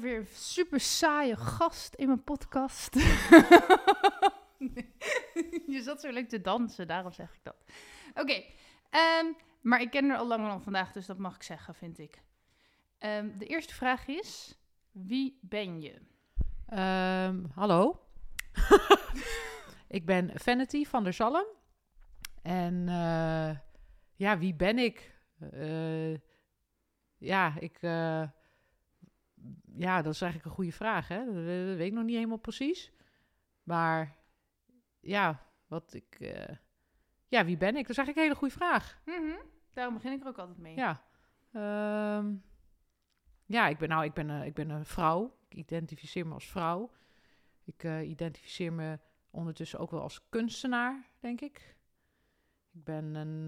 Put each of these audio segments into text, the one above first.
Weer super saaie gast in mijn podcast. je zat zo leuk te dansen, daarom zeg ik dat. Oké, ehm, maar ik ken haar al langer dan vandaag, dus dat mag ik zeggen, vind ik. Ehm, de eerste vraag is, wie ben je? Ehm, hallo. ik ben Vanity van der Zalm. En eh, ja, wie ben ik? Eh, ja, ik. eh, ja, dat is eigenlijk een goede vraag. Hè? Dat we- dat weet ik nog niet helemaal precies. Maar ja, wat ik. eh, ja, wie ben ik? Dat is eigenlijk een hele goede vraag. Mhm, Daarom begin ik er ook altijd mee. Ja. Ehm, ja, ik ben, nou, ik ben, eh, ik ben een vrouw. Ik identificeer me als vrouw. Ik eh, identificeer me ondertussen ook wel als kunstenaar, denk ik. Ik ben een,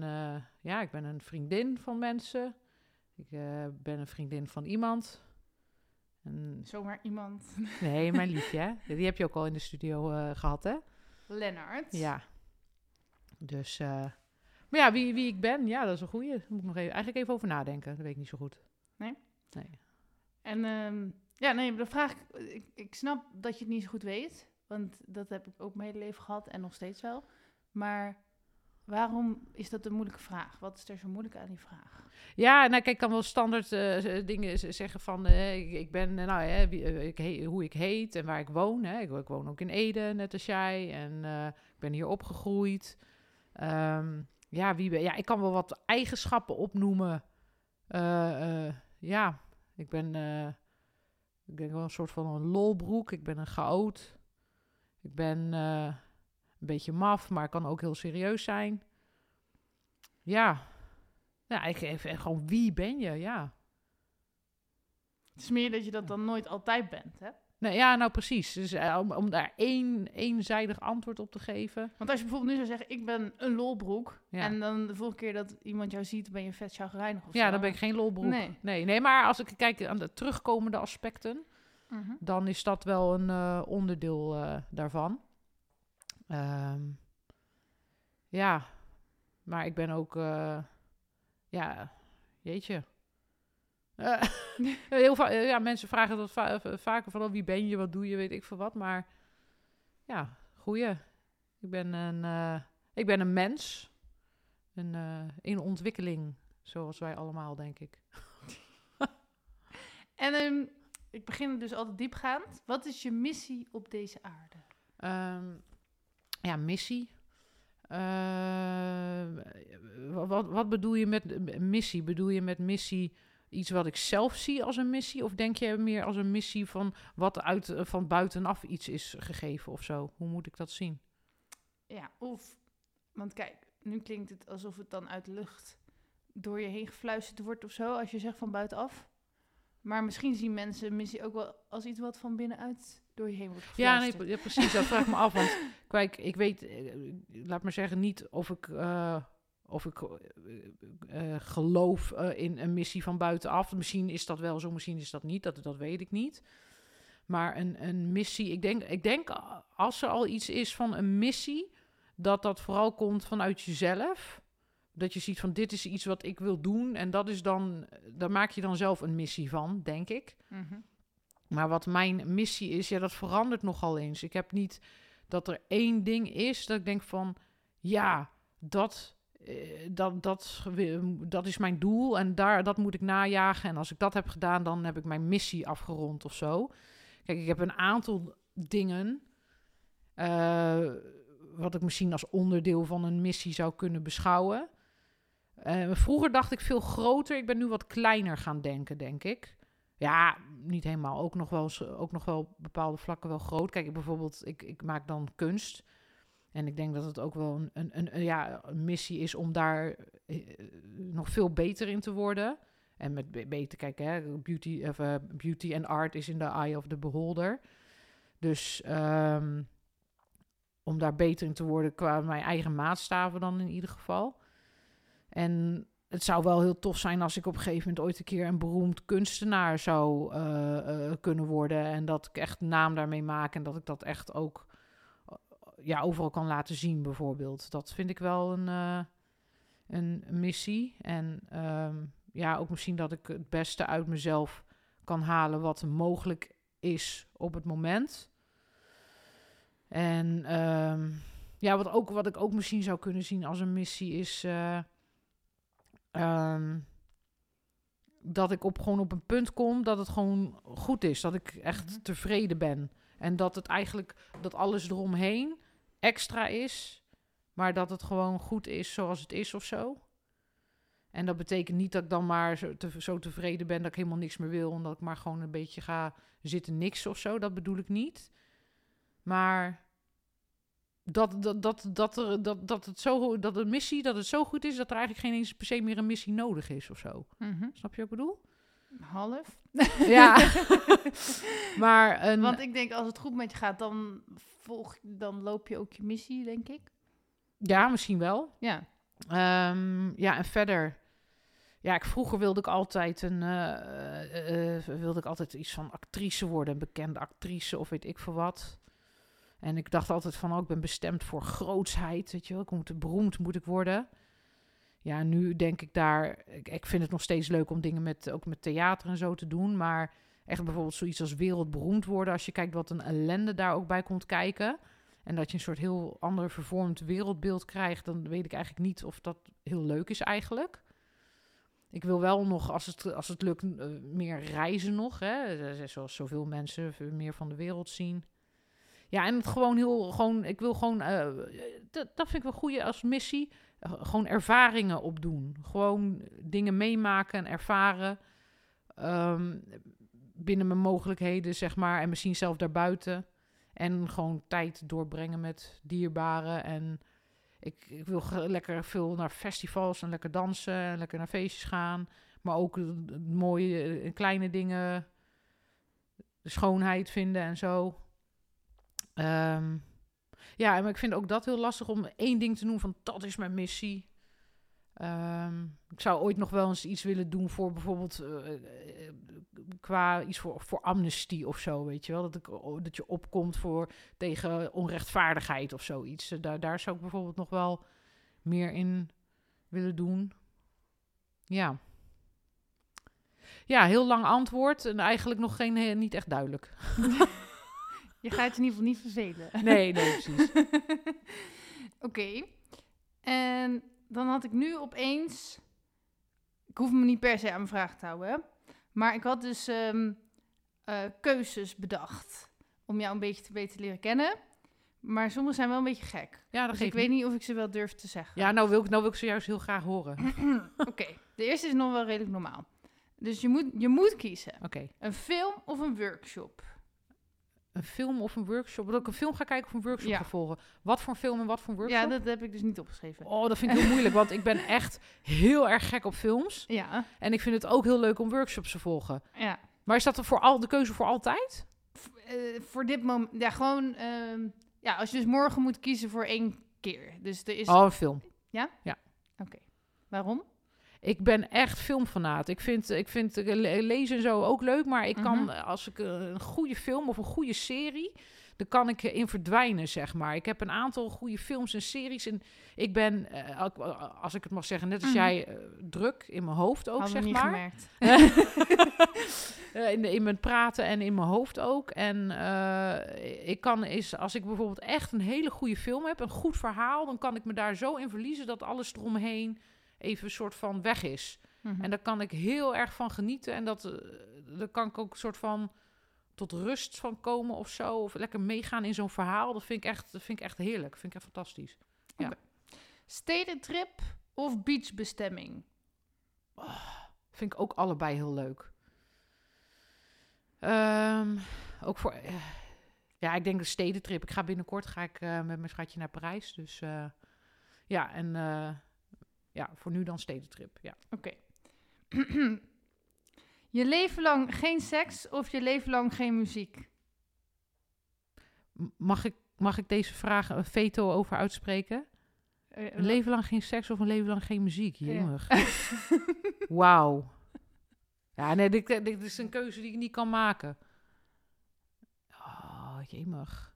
ja, ik ben een vriendin van mensen. Ik ben een vriendin van iemand. Zomaar iemand. nee, mijn liefje? Die heb je ook al in de studio eh, gehad, hè? Lennart. Ja. Dus, eh, maar ja, wie, wie ik ben, ja, dat is een goeie. Daar moet ik nog even, eigenlijk even over nadenken. Dat weet ik niet zo goed. Nee? Nee. En ehm, ja, nee, de vraag, ik, ik snap dat je het niet zo goed weet, want dat heb ik ook mijn hele leven gehad en nog steeds wel. Maar waarom is dat een moeilijke vraag? Wat is er zo moeilijk aan die vraag? Ja, nou kijk, ik kan wel standaard eh, dingen z- zeggen van, eh, ik, ben, eh, nou hè, eh, ik hoe ik heet en waar ik woon. Hè. Ik, woon ook in Ede, net als jij. En eh, ik ben hier opgegroeid. Ehm, ja, wie ben, ja, ik kan wel wat eigenschappen opnoemen. Eh, eh, ja, ik ben, eh, ik ben wel een soort van een lolbroek. Ik ben een chaot. Ik ben eh, een beetje maf, maar kan ook heel serieus zijn. Ja, ja, ik even gewoon wie ben je? Ja. Het is meer dat je dat dan nooit altijd bent, hè? Nee, ja, nou precies. Dus eh, om, om daar één eenzijdig antwoord op te geven. Want als je bijvoorbeeld nu zou zeggen, ik ben een lolbroek, Ja. en dan de volgende keer dat iemand jou ziet, ben je vet chagrijnig of Ja, zo. dan ben ik geen lolbroek. Nee. nee, nee, maar als ik kijk aan de terugkomende aspecten, Mhm. dan is dat wel een eh, onderdeel eh, daarvan. Ehm, ja, maar ik ben ook, eh, ja, jeetje. Eh, heel va- eh, ja, mensen vragen dat va- va- vaker van, oh, wie ben je, wat doe je, weet ik veel wat. Maar ja, goeie. Ik ben een, eh, ik ben een mens. Een, eh, in ontwikkeling, zoals wij allemaal, denk ik. En ehm, ik begin dus altijd diepgaand. Wat is je missie op deze aarde? Ehm, ja, missie. Ehm, wat, wat bedoel je met eh, missie? Bedoel je met missie iets wat ik zelf zie als een missie? Of denk je meer als een missie van wat uit, eh, van buitenaf iets is gegeven of zo? Hoe moet ik dat zien? Ja, of, want kijk, nu klinkt het alsof het dan uit lucht door je heen gefluisterd wordt of zo, als je zegt van buitenaf. Maar misschien zien mensen missie ook wel als iets wat van binnenuit door je heen wordt Ja, nee, gefluisterd. pre- ja, precies. Dat vraag ik me af. Want kijk, ik weet, eh, laat maar zeggen, niet of ik, eh, of ik eh, geloof in een missie van buitenaf. Misschien is dat wel zo, misschien is dat niet. Dat, dat weet ik niet. Maar een, een missie, ik denk, ik denk als er al iets is van een missie, dat dat vooral komt vanuit jezelf. Dat je ziet van dit is iets wat ik wil doen. En dat is dan, daar maak je dan zelf een missie van, denk ik. Mhm. Maar wat mijn missie is, ja, dat verandert nogal eens. Ik heb niet dat er één ding is dat ik denk van, ja, dat, eh, dat, dat, wi- dat is mijn doel en daar, dat moet ik najagen. En als ik dat heb gedaan, dan heb ik mijn missie afgerond of zo. Kijk, ik heb een aantal dingen eh, wat ik misschien als onderdeel van een missie zou kunnen beschouwen. Eh, vroeger dacht ik veel groter. Ik ben nu wat kleiner gaan denken, denk ik. Ja, niet helemaal. Ook nog wel, ook nog wel bepaalde vlakken wel groot. Kijk, bijvoorbeeld, ik, ik maak dan kunst. En ik denk dat het ook wel een, een, een, ja, missie is om daar eh, nog veel beter in te worden. En met be- beter kijken, hè, beauty, of, eh, beauty and art is in the eye of the beholder. Dus ehm, om daar beter in te worden qua mijn eigen maatstaven dan in ieder geval. En het zou wel heel tof zijn als ik op een gegeven moment ooit een keer een beroemd kunstenaar zou eh, eh, kunnen worden. En dat ik echt naam daarmee maak en dat ik dat echt ook eh, ja, overal kan laten zien, bijvoorbeeld. Dat vind ik wel een, een missie. En ehm, ja, ook misschien dat ik het beste uit mezelf kan halen wat mogelijk is op het moment. En ehm, ja, wat, ook, wat ik ook misschien zou kunnen zien als een missie is. Ehm, dat ik op, gewoon op een punt kom dat het gewoon goed is. Dat ik echt Mhm. tevreden ben. En dat het eigenlijk, dat alles eromheen extra is. Maar dat het gewoon goed is zoals het is of zo. En dat betekent niet dat ik dan maar zo, te, zo tevreden ben dat ik helemaal niks meer wil. En dat ik maar gewoon een beetje ga zitten niks of zo. Dat bedoel ik niet. Maar dat, dat, dat, dat, er, dat, dat, het zo, dat de missie, dat het zo goed is dat er eigenlijk geen eens per se meer een missie nodig is of zo. Mhm. Snap je wat ik bedoel? Half. Ja. maar een, Want ik denk, als het goed met je gaat, dan, volg, dan loop je ook je missie, denk ik. ja, misschien wel. Ja. Ehm, ja, en verder. Ja, ik, vroeger wilde ik altijd een, eh, eh, eh, wilde ik altijd iets van actrice worden, een bekende actrice of weet ik veel wat. En ik dacht altijd van, oh, ik ben bestemd voor grootsheid, weet je wel. Ik moet beroemd moet ik worden. Ja, nu denk ik daar, ik, ik vind het nog steeds leuk om dingen met, ook met theater en zo te doen, maar echt bijvoorbeeld zoiets als wereldberoemd worden, als je kijkt wat een ellende daar ook bij komt kijken. En dat je een soort heel ander vervormd wereldbeeld krijgt, dan weet ik eigenlijk niet of dat heel leuk is eigenlijk. Ik wil wel nog, als het, als het lukt, eh, meer reizen nog. Hè? Eh, Zoals zoveel mensen veel meer van de wereld zien. Ja, en het gewoon heel, gewoon, ik wil gewoon, eh, dat, vind ik wel goed als missie. Eh, gewoon ervaringen opdoen. Gewoon dingen meemaken en ervaren. ehm, binnen mijn mogelijkheden, zeg maar. En misschien zelf daarbuiten. En gewoon tijd doorbrengen met dierbaren. En ik, ik wil lekker veel naar festivals en lekker dansen en lekker naar feestjes gaan. Maar ook mooie eh, kleine dingen, de schoonheid vinden en zo. Ehm, ja, maar ik vind ook dat heel lastig om één ding te noemen van dat is mijn missie. Ehm, ik zou ooit nog wel eens iets willen doen voor bijvoorbeeld eh, eh, qua iets voor, voor amnestie of zo, weet je wel. Dat, ik, oh, dat je opkomt voor tegen onrechtvaardigheid of zoiets. Eh, Daar, daar zou ik bijvoorbeeld nog wel meer in willen doen. Ja. Ja, heel lang antwoord en eigenlijk nog geen, niet echt duidelijk. Je gaat je in ieder geval niet vervelen. Nee, nee, precies. Oké. En dan had ik nu opeens... Ik hoef me niet per se aan mijn vraag te houden. Maar ik had dus ehm, eh, keuzes bedacht. Om jou een beetje te beter leren kennen. Maar sommige zijn wel een beetje gek. Ja, dat Dus ik weet niet of ik ze wel durf te zeggen. Ja, nou wil, ik, nou wil ik ze juist heel graag horen. Oké. De eerste is nog wel redelijk normaal. Dus je moet, je moet kiezen. Oké. Een film of een workshop? Een film of een workshop? Dat ik een film ga kijken of een workshop Ja. ga volgen. Wat voor film en wat voor workshop? Ja, dat heb ik dus niet opgeschreven. Oh, dat vind ik heel moeilijk, want ik ben echt heel erg gek op films. Ja, En ik vind het ook heel leuk om workshops te volgen. ja. Maar is dat voor al, de keuze voor altijd? Eh, voor dit moment, ja, gewoon, ehm, ja, als je dus morgen moet kiezen voor één keer. Dus er is, Oh, een film. waarom? Ik ben echt filmfanaat. Ik vind, ik vind le- lezen en zo ook leuk, maar ik kan, Mhm. als ik een goede film of een goede serie, dan kan ik in verdwijnen, zeg maar. Ik heb een aantal goede films en series en ik ben, eh, eh, als ik het mag zeggen, net als Mhm. jij, eh, druk in mijn hoofd ook, zeg niet maar. gemerkt. In, de- in mijn praten en in mijn hoofd ook. En ik kan is als ik bijvoorbeeld echt een hele goede film heb, een goed verhaal, dan kan ik me daar zo in verliezen dat alles eromheen even een soort van weg is. Mhm. En daar kan ik heel erg van genieten. En dat, eh, daar kan ik ook een soort van tot rust van komen of zo. Of lekker meegaan in zo'n verhaal. Dat vind ik echt, dat vind ik echt heerlijk. Dat vind ik echt fantastisch. Stedentrip of beachbestemming? Vind ik ook allebei heel leuk. Ehm, ook voor... eh, ja, ik denk de stedentrip. Ik ga binnenkort ga ik, eh, met mijn schatje naar Parijs. Dus ja, en ja, voor nu dan stedentrip. Ja. Oké. Je leven lang geen seks of je leven lang geen muziek? Mag ik, mag ik deze vraag een veto over uitspreken? Eh, Een leven lang geen seks of een leven lang geen muziek? Jemig. Wauw. Ja, nee, dit, dit is een keuze die ik niet kan maken. Oh, jemig.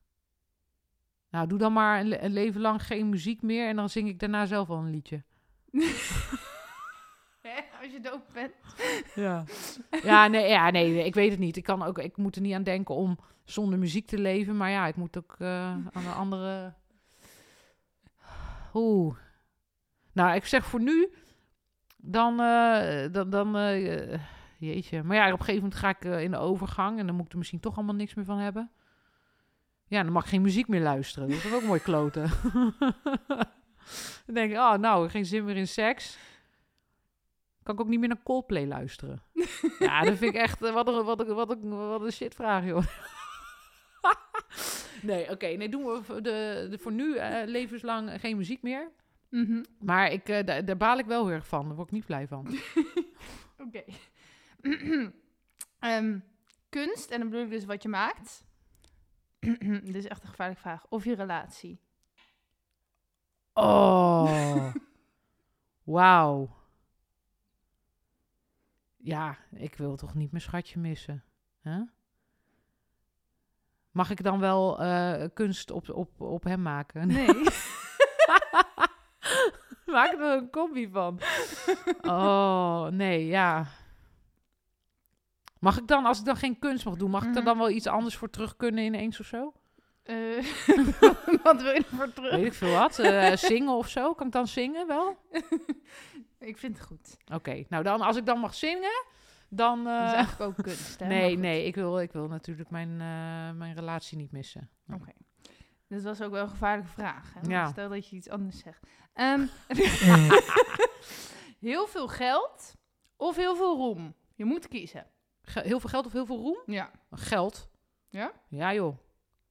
Nou, doe dan maar een, le- een leven lang geen muziek meer en dan zing ik daarna zelf wel een liedje. Als je dood bent. Ja. Ja, nee, ja, nee, ik weet het niet. Ik, kan ook, ik moet er niet aan denken om zonder muziek te leven. Maar ja, ik moet ook eh, aan een andere... Oeh. Nou, ik zeg voor nu, dan... eh, dan, dan eh, jeetje. Maar ja, op een gegeven moment ga ik in de overgang... en dan moet ik er misschien toch allemaal niks meer van hebben. Ja, dan mag ik geen muziek meer luisteren. Dat is ook mooi kloten. dan denk ik, oh, nou, geen zin meer in seks. Kan ik ook niet meer naar Coldplay luisteren. ja, dat vind ik echt... eh, Wat een, wat een, wat een, wat een shitvraag, joh. nee, oké. nee, doen we voor de, de, voor nu eh, levenslang geen muziek meer. Mhm. Maar ik, eh, daar, daar baal ik wel heel erg van. Daar word ik niet blij van. Oké. Ehm, kunst, en dan bedoel ik dus wat je maakt. Dit is echt een gevaarlijke vraag. Of je relatie. Oh. Wauw. Ja, ik wil toch niet mijn schatje missen. Mag ik dan wel eh, kunst op, op, op hem maken? Nee. Maak er een combi van. Oh, nee, ja. Mag ik dan, als ik dan geen kunst mag doen, mag ik er Mhm. dan wel iets anders voor terug kunnen ineens of zo? Eh, wat wil je ervoor terug? Weet ik veel wat. eh, zingen of zo? Kan ik dan zingen wel? Ik vind het goed. Oké, nou dan, als ik dan mag zingen, dan... Dat is eh, eigenlijk ook kunst, hè? Nee, nee, ik wil, ik wil natuurlijk mijn, eh, mijn relatie niet missen. Oké. Dit was ook wel een gevaarlijke vraag. Hè? Ja. Stel dat je iets anders zegt. Ehm, heel veel geld of heel veel roem? Je moet kiezen. Ge- heel veel geld of heel veel roem? Ja. Geld. Ja? Ja joh.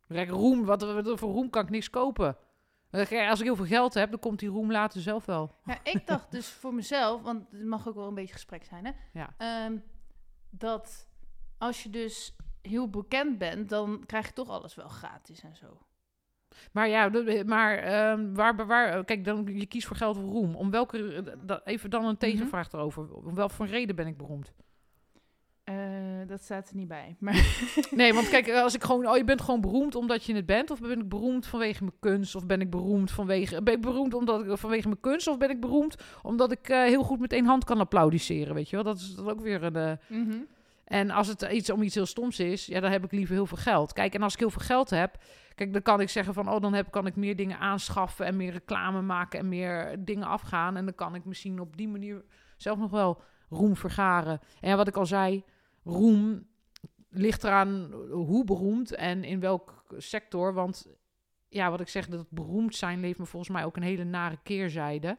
Rek roem, wat, wat voor roem kan ik niks kopen? Kijk, Als ik heel veel geld heb, dan komt die roem later zelf wel. Ja, ik dacht dus voor mezelf, want het mag ook wel een beetje gesprek zijn, hè? Ja. Ehm, dat als je dus heel bekend bent, dan krijg je toch alles wel gratis en zo. Maar ja, maar ehm, waar, waar, kijk, dan, je kiest voor geld of roem. Om welke, eh, even dan een tegenvraag erover. Om welke voor reden ben ik beroemd? Eh, dat staat er niet bij. Maar Nee, want kijk, als ik gewoon, oh, je bent gewoon beroemd omdat je het bent, of ben ik beroemd vanwege mijn kunst, of ben ik beroemd vanwege, ben ik beroemd omdat ik vanwege mijn kunst, of ben ik beroemd omdat ik eh, heel goed met één hand kan applaudisseren, weet je wel? Dat is dan ook weer een. eh, Mhm. En als het iets om iets heel stoms is, ja, dan heb ik liever heel veel geld. Kijk, en als ik heel veel geld heb, kijk, dan kan ik zeggen van, oh, dan heb, kan ik meer dingen aanschaffen en meer reclame maken en meer dingen afgaan. En dan kan ik misschien op die manier zelf nog wel roem vergaren. En ja, wat ik al zei, roem ligt eraan hoe beroemd en in welk sector. Want ja, wat ik zeg, dat beroemd zijn leeft me volgens mij ook een hele nare keerzijde.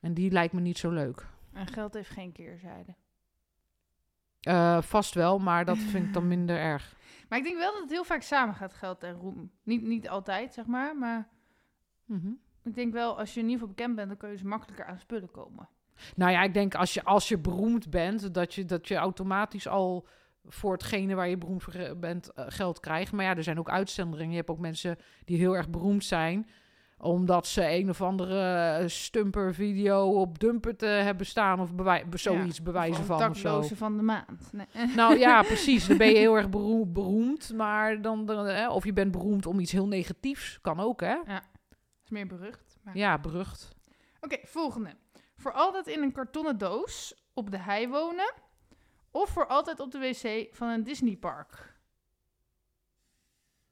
En die lijkt me niet zo leuk. en geld heeft geen keerzijde. Eh, vast wel, maar dat vind ik dan minder erg. Maar ik denk wel dat het heel vaak samen gaat, geld en roem. Niet, niet altijd, zeg maar, maar Mhm. ik denk wel, als je in ieder geval bekend bent, dan kun je dus makkelijker aan spullen komen. Nou ja, ik denk als je, als je beroemd bent, dat je, dat je automatisch al voor hetgene waar je beroemd voor bent eh, geld krijgt. Maar ja, er zijn ook uitzonderingen. Je hebt ook mensen die heel erg beroemd zijn omdat ze een of andere stumper video op Dumpert eh, hebben staan of bewij- zoiets bewijzen van of zo. van de maand. Nee. Nou ja, precies. Dan ben je heel erg beroe- beroemd, maar dan, dan hè, of je bent beroemd om iets heel negatiefs, kan ook hè? is meer berucht. Maar... Ja, berucht. Oké, volgende. Voor altijd in een kartonnen doos op de hei wonen of voor altijd op de wc van een Disneypark?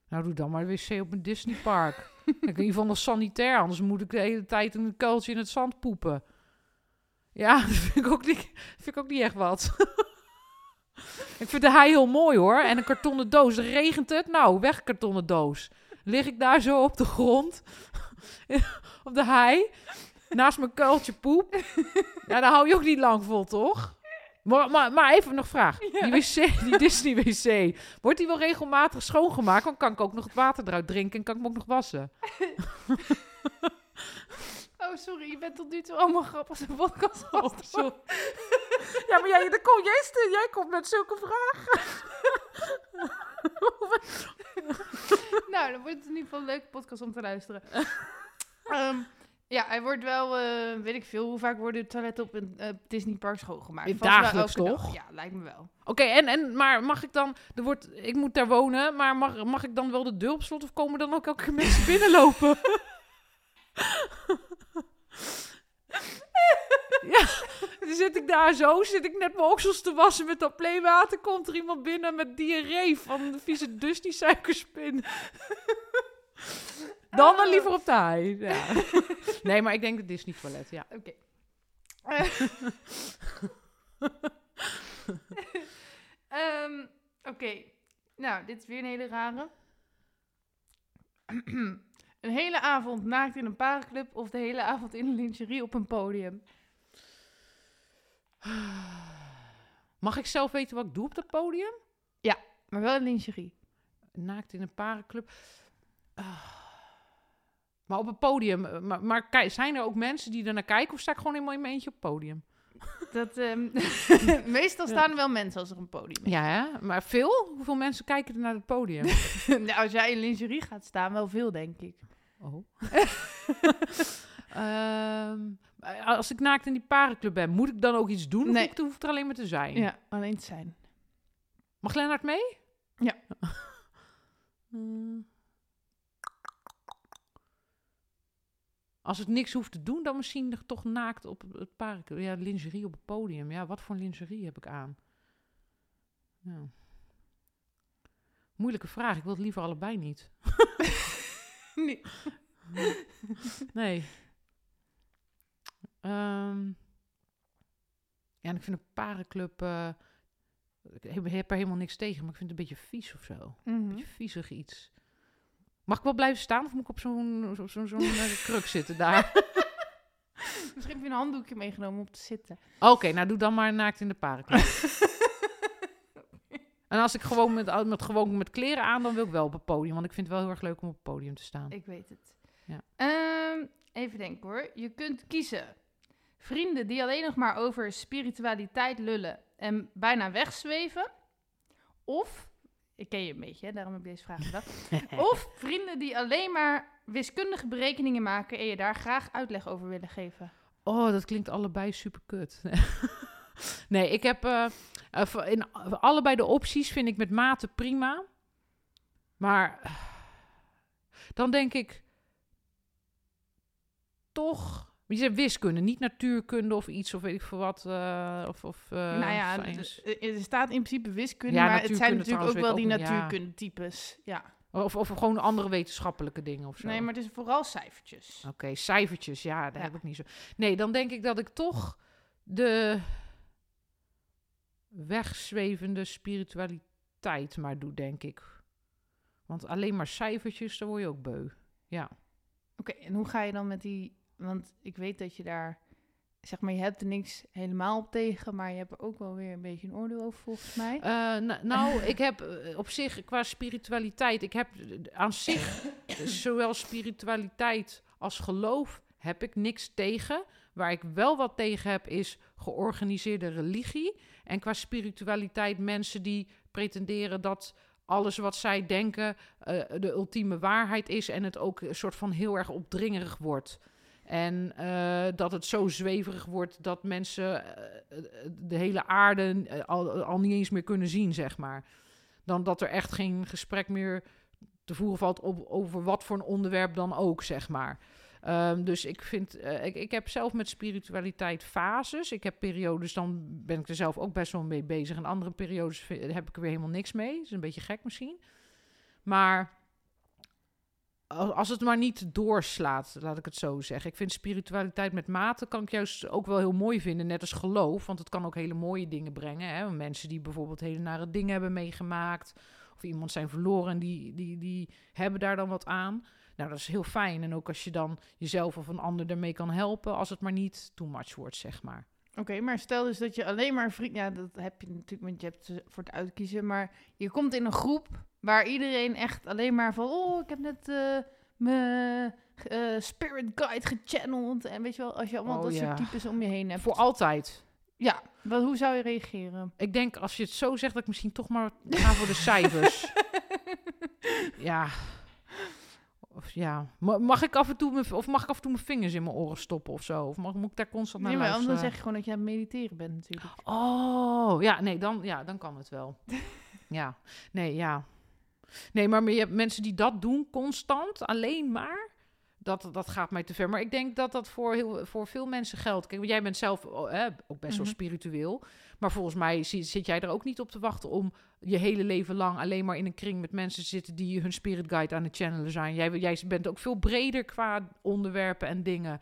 Nou, doe dan maar de wc op een Disneypark. ik in ieder geval nog sanitair, anders moet ik de hele tijd een kuiltje in het zand poepen. Ja, dat vind ik ook niet, vind ik ook niet echt wat. ik vind de hei heel mooi hoor. En een kartonnen doos. Regent het? Nou, weg kartonnen doos. Lig ik daar zo op de grond, op de hei, naast mijn kuiltje poep. Ja, daar hou je ook niet lang vol, toch? Maar, maar, maar even nog een vraag. Die wc, die Disney wc, wordt die wel regelmatig schoongemaakt? Dan kan ik ook nog het water eruit drinken en kan ik hem ook nog wassen. Oh, sorry, je bent tot nu toe allemaal grappig zijn podcast. Oh. Ja, maar jij, dan kom, jij, jij komt met zulke vragen. nou, dan wordt het in ieder geval een leuke podcast om te luisteren. Ehm, ja, hij wordt wel, eh, weet ik veel, hoe vaak worden toiletten op een eh, Disney park schoongemaakt? Vast dagelijks elke dag. toch? Ja, lijkt me wel. Oké, en, en, maar mag ik dan... Er wordt, ik moet daar wonen, maar mag, mag ik dan wel de deur op slot... of komen dan ook elke keer mensen binnenlopen? ja, dan zit ik daar zo, zit ik net mijn oksels te wassen met dat playwater... komt er iemand binnen met diarree van de vieze Dusty suikerspin. Dan dan liever op de hei. Ja. Nee, maar ik denk het Disney toilet, ja. Oké. Eh. Ehm, Oké. Nou, dit is weer een hele rare. een hele avond naakt in een parenclub of de hele avond in een lingerie op een podium. Mag ik zelf weten wat ik doe op dat podium? Maar wel een lingerie. Naakt in een parenclub. Ah. Maar op een podium. eh, Maar, maar kijk, zijn er ook mensen die er naar kijken? Of sta ik gewoon helemaal in mijn eentje op het podium? Dat, ehm, meestal staan er wel mensen als er een podium is. Ja, hè? maar veel? Hoeveel mensen kijken er naar het podium? nou, als jij in lingerie gaat staan, wel veel, denk ik. Oh. Ehm, als ik naakt in die parenclub ben, moet ik dan ook iets doen? Of Nee. ik- hoef ik er alleen maar te zijn? Ja, alleen te zijn. Mag Lennart mee? Ja. Hmm. Als ik niks hoef te doen, dan misschien toch naakt op het park. Ja, lingerie op het podium. Ja, wat voor lingerie heb ik aan? Ja. Moeilijke vraag. Ik wil het liever allebei niet. Nee. Nee. Ehm, ja, en ik vind een parenclub... eh, ik heb, heb er helemaal niks tegen, maar ik vind het een beetje vies of zo. Een Mhm. beetje viezig iets. Mag ik wel blijven staan of moet ik op zo'n zo, eh, kruk zitten daar? Misschien heb je een handdoekje meegenomen om te zitten. Oké, nou doe dan maar naakt in de parenclub. en als ik gewoon met, met, gewoon met kleren aan, dan wil ik wel op het podium. Want ik vind het wel heel erg leuk om op het podium te staan. Ik weet het. Ja. Ehm, even denken hoor. Je kunt kiezen. Vrienden die alleen nog maar over spiritualiteit lullen en bijna wegzweven. Of, ik ken je een beetje, hè, daarom heb ik deze vraag gedacht. of vrienden die alleen maar wiskundige berekeningen maken en je daar graag uitleg over willen geven. Oh, dat klinkt allebei super kut. nee, ik heb eh, eh, in allebei de opties vind ik met mate prima. Maar eh, dan denk ik toch. Je zegt wiskunde, niet natuurkunde of iets of weet ik veel wat. eh, of, of, eh, nou ja, er staat in principe wiskunde, Ja, maar het zijn natuurlijk ook wel die ook natuurkundetypes. Ja. Of, of gewoon andere wetenschappelijke dingen of zo. Nee, maar het is vooral cijfertjes. Oké, cijfertjes, ja, daar Ja. heb ik niet zo. Nee, dan denk ik dat ik toch de wegzwevende spiritualiteit maar doe, denk ik. Want alleen maar cijfertjes, daar word je ook beu. Ja. Oké, en hoe ga je dan met die... Want ik weet dat je daar... Zeg maar, je hebt er niks helemaal op tegen, maar je hebt er ook wel weer een beetje een oordeel over, volgens mij. Eh, nou, ik heb eh, op zich qua spiritualiteit, ik heb eh, aan zich zowel spiritualiteit als geloof heb ik niks tegen. Waar ik wel wat tegen heb is georganiseerde religie. En qua spiritualiteit mensen die pretenderen dat alles wat zij denken de ultieme waarheid is en het ook een soort van heel erg opdringerig wordt. En eh, dat het zo zweverig wordt dat mensen eh, de hele aarde eh, al, al niet eens meer kunnen zien, zeg maar. Dan dat er echt geen gesprek meer te voeren valt op, over wat voor een onderwerp dan ook, zeg maar. Ehm, dus ik vind, eh, ik, ik heb zelf met spiritualiteit fases. Ik heb periodes, dan ben ik er zelf ook best wel mee bezig. En andere periodes heb ik er weer helemaal niks mee. Is een beetje gek misschien. Maar als het maar niet doorslaat, laat ik het zo zeggen. Ik vind spiritualiteit met mate kan ik juist ook wel heel mooi vinden, net als geloof. Want het kan ook hele mooie dingen brengen. Hè? Mensen die bijvoorbeeld hele nare dingen hebben meegemaakt. Of iemand zijn verloren en die, die, die hebben daar dan wat aan. Nou, dat is heel fijn. En ook als je dan jezelf of een ander ermee kan helpen, als het maar niet too much wordt, zeg maar. Oké, maar stel dus dat je alleen maar vrienden... Ja, dat heb je natuurlijk, want je hebt voor het uitkiezen. Maar je komt in een groep waar iedereen echt alleen maar van... Oh, ik heb net eh, mijn eh, spirit guide gechanneld. En weet je wel, als je allemaal Oh, dat ja. soort types om je heen hebt. Voor altijd. Ja, wel, hoe zou je reageren? Ik denk als je het zo zegt dat ik misschien toch maar ga voor de cijfers. ja. Of ja, Ma- mag ik af en toe mijn, of mag ik af en toe mijn vingers in mijn oren stoppen of zo? Of mag, moet ik daar constant naar Nee, maar luisteren? zeg je gewoon dat je aan het mediteren bent natuurlijk. Oh, ja, nee, dan, ja, dan kan het wel. ja, nee, ja. Nee, maar je hebt mensen die dat doen constant, alleen maar. Dat, dat gaat mij te ver. Maar ik denk dat dat voor, heel, voor veel mensen geldt. Kijk, want jij bent zelf oh, ook best wel Mhm. spiritueel. Maar volgens mij zi- zit jij er ook niet op te wachten om je hele leven lang alleen maar in een kring met mensen te zitten die hun spirit guide aan het channelen zijn. Jij, jij bent ook veel breder qua onderwerpen en dingen,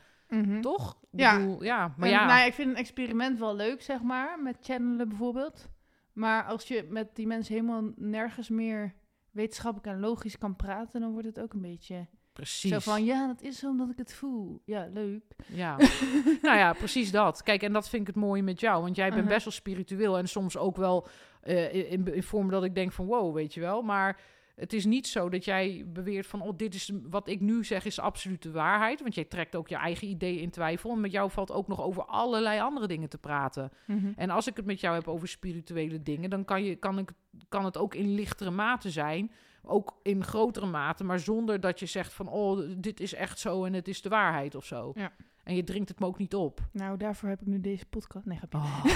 toch? Ik Ja. bedoel, ja. Maar ja, nou ja, ik vind een experiment wel leuk, zeg maar, met channelen bijvoorbeeld. Maar als je met die mensen helemaal nergens meer wetenschappelijk en logisch kan praten, dan wordt het ook een beetje precies. zo van, ja, dat is zo omdat ik het voel. Ja, leuk. Ja, nou ja, precies dat. Kijk, en dat vind ik het mooie met jou. Want jij bent Mhm. best wel spiritueel en soms ook wel eh, in, in vorm dat ik denk van wow, weet je wel. Maar het is niet zo dat jij beweert van oh, dit is wat ik nu zeg is absolute waarheid. Want jij trekt ook je eigen ideeën in twijfel. En met jou valt ook nog over allerlei andere dingen te praten. En als ik het met jou heb over spirituele dingen, dan kan, je, kan, ik, kan het ook in lichtere mate zijn. Ook in grotere mate, maar zonder dat je zegt van oh, dit is echt zo en het is de waarheid of zo. Ja. En je dringt het me ook niet op. Nou, daarvoor heb ik nu deze podcast. Nee, grapje. Oh.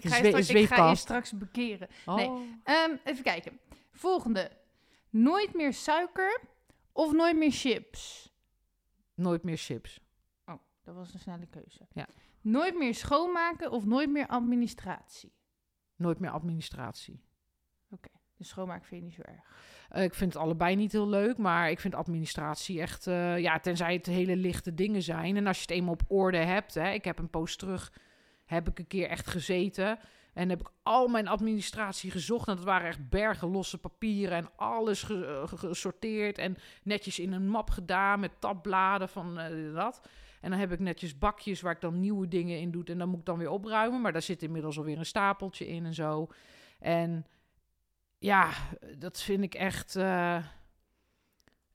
ik, ga je straks, ik ga je zweefkast. straks bekeren. Oh. Nee. Ehm, even kijken. Volgende. Nooit meer suiker of nooit meer chips? Nooit meer chips. Dat was een snelle keuze. Ja. Nooit meer schoonmaken of nooit meer administratie? Nooit meer administratie. De schoonmaak vind je niet zo erg. Eh, ik vind het allebei niet heel leuk, maar ik vind administratie echt... eh, ja, tenzij het hele lichte dingen zijn. En als je het eenmaal op orde hebt... Hè, ik heb een post terug, heb ik een keer echt gezeten... En heb ik al mijn administratie gezocht. En dat waren echt bergen losse papieren. En alles eh, ge- gesorteerd. En netjes in een map gedaan met tabbladen van eh, dat. En dan heb ik netjes bakjes waar ik dan nieuwe dingen in doe. En dan moet ik dan weer opruimen. Maar daar zit inmiddels alweer een stapeltje in en zo. En ja, dat vind ik echt. eh,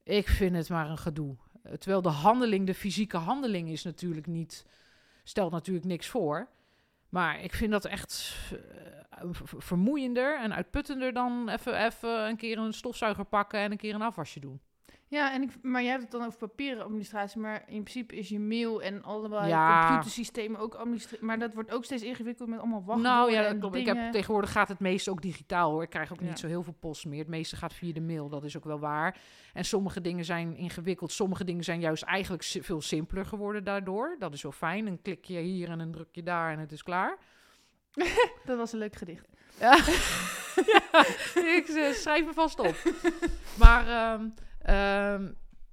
ik vind het maar een gedoe. Terwijl de handeling, de fysieke handeling, is natuurlijk niet. stelt natuurlijk niks voor. Maar ik vind dat echt eh, v- vermoeiender en uitputtender dan even, even een keer een stofzuiger pakken en een keer een afwasje doen. Ja, en ik, maar jij hebt het dan over papieren administratie, maar in principe is je mail en allerlei Ja. computersystemen ook administratie. Maar dat wordt ook steeds ingewikkeld met allemaal wachten. nou ja, dat en klopt. Ik heb, tegenwoordig gaat het meeste ook digitaal hoor. Ik krijg ook Ja. niet zo heel veel post meer. Het meeste gaat via de mail, dat is ook wel waar. En sommige dingen zijn ingewikkeld. Sommige dingen zijn juist eigenlijk veel simpeler geworden daardoor. Dat is wel fijn. Dan klik je hier en dan druk je daar en het is klaar. Dat was een leuk gedicht. Ja, ja ik eh, schrijf me vast op. Maar ehm, ehm,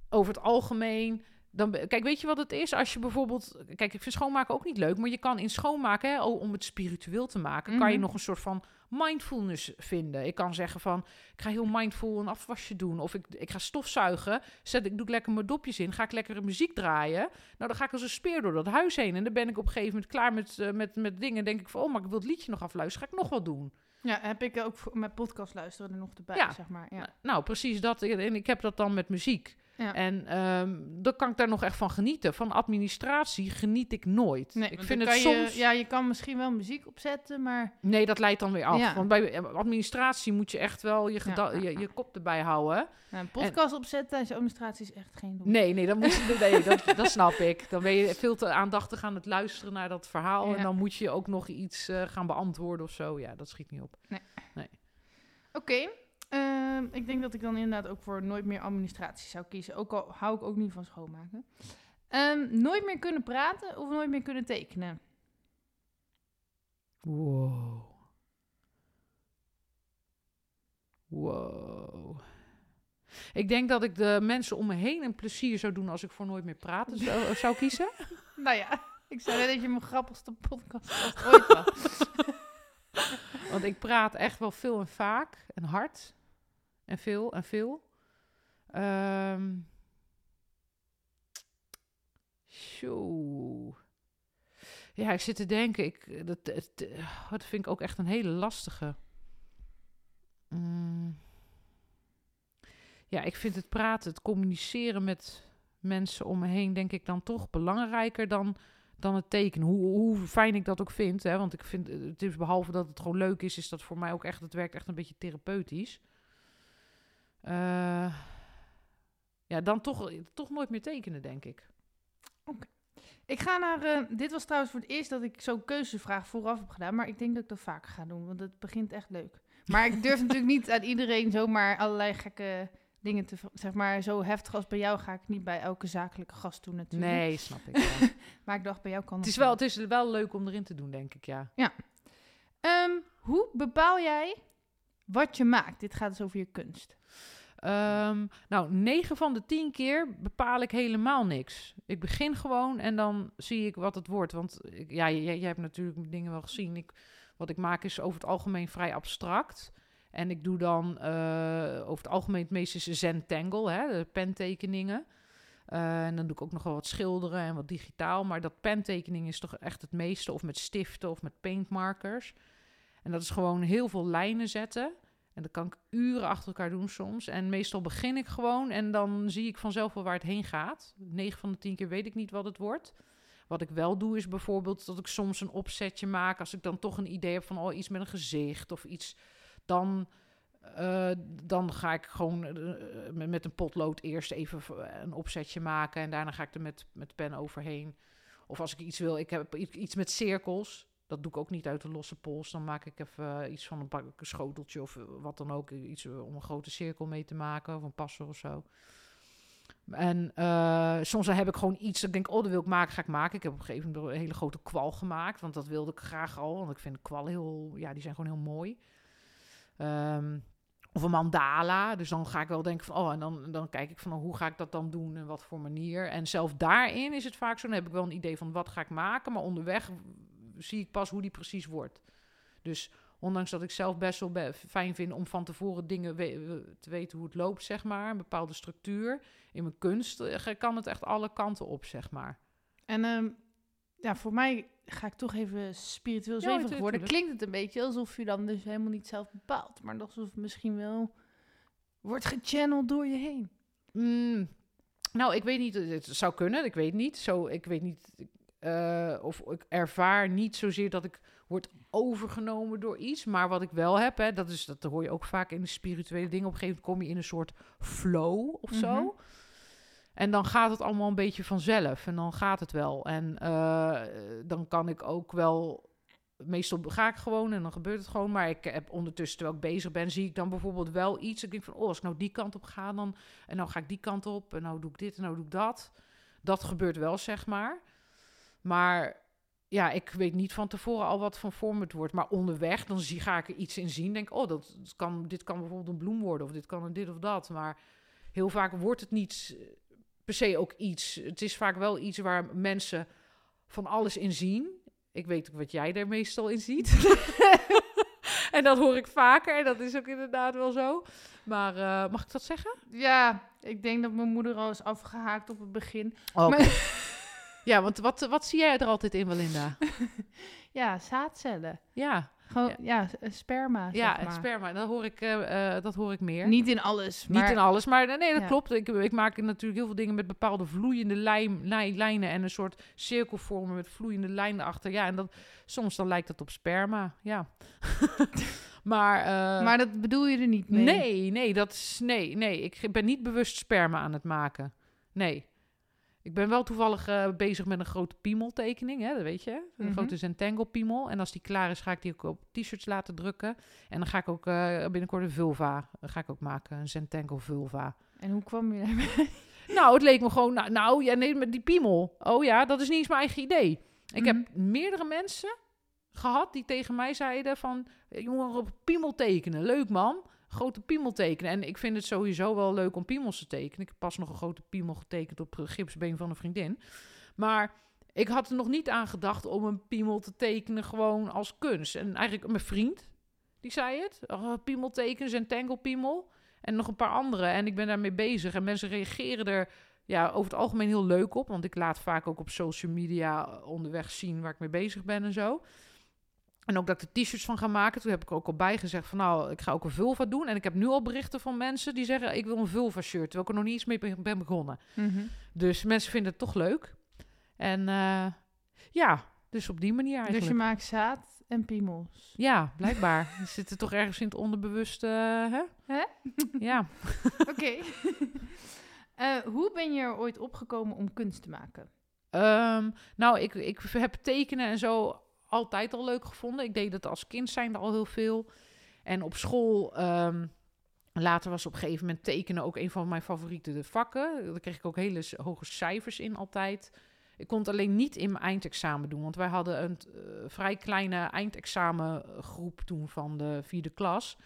over het algemeen. Dan, kijk, weet je wat het is? Als je bijvoorbeeld. Kijk, ik vind schoonmaken ook niet leuk. Maar je kan in schoonmaken, hè, om het spiritueel te maken, kan je Mhm. nog een soort van mindfulness vinden. Ik kan zeggen van. Ik ga heel mindful een afwasje doen. Of ik, ik ga stofzuigen. Zet, ik doe ik lekker mijn dopjes in. Ga ik lekker muziek draaien. Nou, dan ga ik als een speer door dat huis heen. En dan ben ik op een gegeven moment klaar met, eh, met, met dingen. denk ik van. Oh, maar ik wil het liedje nog afluisteren. Ga ik nog wat doen. Ja, heb ik ook mijn podcast luisteren er nog erbij, Ja. zeg maar. Ja. Nou, precies dat. En ik heb dat dan met muziek. Ja. En ehm dan kan ik daar nog echt van genieten. Van administratie geniet ik nooit. Nee, ik vind het soms... Je, ja, je kan misschien wel muziek opzetten, maar... Nee, dat leidt dan weer af. Ja. Want bij administratie moet je echt wel je, Ja. je, je kop erbij houden. Nou, een podcast opzetten tijdens de administratie is echt geen doel. Nee, nee, dan moet je, nee dat, dat snap ik. Dan ben je veel te aandachtig aan het luisteren naar dat verhaal. En dan moet je ook nog iets eh, gaan beantwoorden of zo. Ja, dat schiet niet op. Oké, ehm, ik denk dat ik dan inderdaad ook voor nooit meer administratie zou kiezen. Ook al hou ik ook niet van schoonmaken. Ehm, nooit meer kunnen praten of nooit meer kunnen tekenen? Wow. Wow. Ik denk dat ik de mensen om me heen een plezier zou doen als ik voor nooit meer praten zou, zou kiezen. Nou ja, ik zei net dat je mijn grappigste podcast ooit was. Want ik praat echt wel veel en vaak en hard. En veel en veel. Ehm. Ja, ik zit te denken. Ik, dat, oh, dat vind ik ook echt een hele lastige. Mm. Ja, ik vind het praten, het communiceren met mensen om me heen, denk ik dan toch belangrijker dan dan het tekenen. Hoe, hoe fijn ik dat ook vind. Hè? Want ik vind, het is behalve dat het gewoon leuk is, is dat voor mij ook echt, het werkt echt een beetje therapeutisch. Uh, ja, dan toch, toch nooit meer tekenen, denk ik. Oké. Ik ga naar. Uh, dit was trouwens voor het eerst dat ik zo'n keuzevraag vooraf heb gedaan. Maar ik denk dat ik dat vaker ga doen, want het begint echt leuk. Maar ik durf natuurlijk niet aan iedereen zomaar allerlei gekke dingen te. Zeg maar, zo heftig als bij jou ga ik niet bij elke zakelijke gast doen, natuurlijk. Nee, snap ik. Ja. maar ik dacht bij jou kan het. Is wel, het is wel leuk om erin te doen, denk ik, ja. Ja. Um, hoe bepaal jij wat je maakt? Dit gaat dus over je kunst. Um, nou, 9 van de 10 keer bepaal ik helemaal niks. Ik begin gewoon en dan zie ik wat het wordt. Want ja, jij, hebt natuurlijk dingen wel gezien. Ik, wat ik maak is over het algemeen vrij abstract. En ik doe dan uh, over het algemeen het meeste is Zentangle, hè, de pentekeningen. Uh, en dan doe ik ook nog wel wat schilderen en wat digitaal. Maar dat pentekening is toch echt het meeste. Of met stiften of met paintmarkers. En dat is gewoon heel veel lijnen zetten. En dat kan ik uren achter elkaar doen soms. En meestal begin ik gewoon en dan zie ik vanzelf wel waar het heen gaat. 9 van de 10 keer weet ik niet wat het wordt. Wat ik wel doe is bijvoorbeeld dat ik soms een opzetje maak. Als ik dan toch een idee heb van oh, iets met een gezicht of iets. Dan, uh, dan ga ik gewoon uh, met een potlood eerst even een opzetje maken. En daarna ga ik er met, met pen overheen. Of als ik iets wil, ik heb iets met cirkels. Dat doe ik ook niet uit de losse pols. Dan maak ik even uh, iets van een, een schoteltje of wat dan ook. Iets om een grote cirkel mee te maken of een passer of zo. En uh, soms heb ik gewoon iets, ik denk, oh, dat wil ik maken, ga ik maken. Ik heb op een gegeven moment een hele grote kwal gemaakt, want dat wilde ik graag al. Want ik vind kwallen heel, ja, die zijn gewoon heel mooi. Um, of een mandala, dus dan ga ik wel denken van, oh, en dan, dan kijk ik van, oh, hoe ga ik dat dan doen en wat voor manier. En zelf daarin is het vaak zo, dan heb ik wel een idee van, wat ga ik maken, maar onderweg zie ik pas hoe die precies wordt. Dus ondanks dat ik zelf best wel fijn vind om van tevoren dingen te weten hoe het loopt, zeg maar, een bepaalde structuur. In mijn kunst eh, kan het echt alle kanten op, zeg maar. En um, ja, voor mij ga ik toch even spiritueel zweverig ja, worden. Klinkt het een beetje alsof je dan dus helemaal niet zelf bepaalt, maar alsof het misschien wel wordt gechanneld door je heen. Mm, nou, ik weet niet. Het zou kunnen. Ik weet niet. Zo, ik weet niet. Uh, of ik ervaar niet zozeer dat ik word overgenomen door iets. Maar wat ik wel heb, hè, dat, is, dat hoor je ook vaak in de spirituele dingen. Op een gegeven moment kom je in een soort flow of zo. Mhm. En dan gaat het allemaal een beetje vanzelf. En dan gaat het wel. En uh, dan kan ik ook wel. Meestal ga ik gewoon en dan gebeurt het gewoon. Maar ik heb ondertussen, terwijl ik bezig ben, zie ik dan bijvoorbeeld wel iets. Ik denk van, oh, als ik nou die kant op ga, dan. En nou ga ik die kant op. En nou doe ik dit en nou doe ik dat. Dat gebeurt wel, zeg maar. Maar ja, ik weet niet van tevoren al wat van vorm het wordt. Maar onderweg, dan zie, ga ik er iets in zien. Denk, oh, dat, kan, dit kan bijvoorbeeld een bloem worden. Of dit kan een dit of dat. Maar heel vaak wordt het niet eh, per se ook iets. Het is vaak wel iets waar mensen van alles in zien. Ik weet ook wat jij er meestal in ziet. en dat hoor ik vaker. En dat is ook inderdaad wel zo. Maar uh, mag ik dat zeggen? Ja, ik denk dat mijn moeder al is afgehaakt op het begin. Okay. Ja, want wat, wat zie jij er altijd in, Belinda? ja, zaadcellen. Ja. Gewoon, ja, ja sperma. Ja, zeg maar. sperma. Dat hoor, ik, uh, dat hoor ik meer. Niet in alles. Maar... Niet in alles, maar nee, dat klopt. Ik, ik maak natuurlijk heel veel dingen met bepaalde vloeiende lijm, lijnen en een soort cirkelvormen met vloeiende lijnen achter. Ja, en dat, soms dan lijkt dat op sperma. Ja. maar, uh, maar dat bedoel je er niet mee? Nee, nee, dat is, nee, nee. Ik ben niet bewust sperma aan het maken. Nee. Ik ben wel toevallig uh, bezig met een grote piemeltekening, hè, dat weet je. Een mm -hmm. grote Zentangle piemel. En als die klaar is, ga ik die ook op t-shirts laten drukken. En dan ga ik ook uh, binnenkort een vulva, ga ik ook maken, een Zentangle vulva. En hoe kwam je daarmee? Nou, het leek me gewoon, nou, nou ja, nee, met die piemel. Oh ja, dat is niet eens mijn eigen idee. Ik heb mhm. meerdere mensen gehad die tegen mij zeiden van... Jongen, op piemel tekenen, leuk man grote piemel tekenen. En ik vind het sowieso wel leuk om piemels te tekenen. Ik heb pas nog een grote piemel getekend op gipsbeen van een vriendin. Maar ik had er nog niet aan gedacht om een piemel te tekenen gewoon als kunst. En eigenlijk mijn vriend, die zei het. Oh, zijn tangle En nog een paar andere. En ik ben daarmee bezig. En mensen reageren er ja, over het algemeen heel leuk op. Want ik laat vaak ook op social media onderweg zien waar ik mee bezig ben en zo. En ook dat ik de t-shirts van ga maken. Toen heb ik ook al bij gezegd van nou, ik ga ook een vulva doen. En ik heb nu al berichten van mensen die zeggen ik wil een vulva shirt. Terwijl ik er nog niet eens mee ben begonnen. Mhm. Dus mensen vinden het toch leuk. En uh, ja, dus op die manier eigenlijk. Dus je maakt zaad en piemels. Ja, blijkbaar. Die zitten toch ergens in het onderbewuste, hè? Hè? Ja. Oké. Eh, hoe ben je er ooit opgekomen om kunst te maken? Ehm, nou, ik, ik heb tekenen en zo altijd al leuk gevonden. Ik deed het als kind zijnde al heel veel. En op school, ehm, later was op een gegeven moment tekenen ook een van mijn favoriete vakken. Daar kreeg ik ook hele hoge cijfers in altijd. Ik kon het alleen niet in mijn eindexamen doen, want wij hadden een eh, vrij kleine eindexamengroep toen van de vierde klas.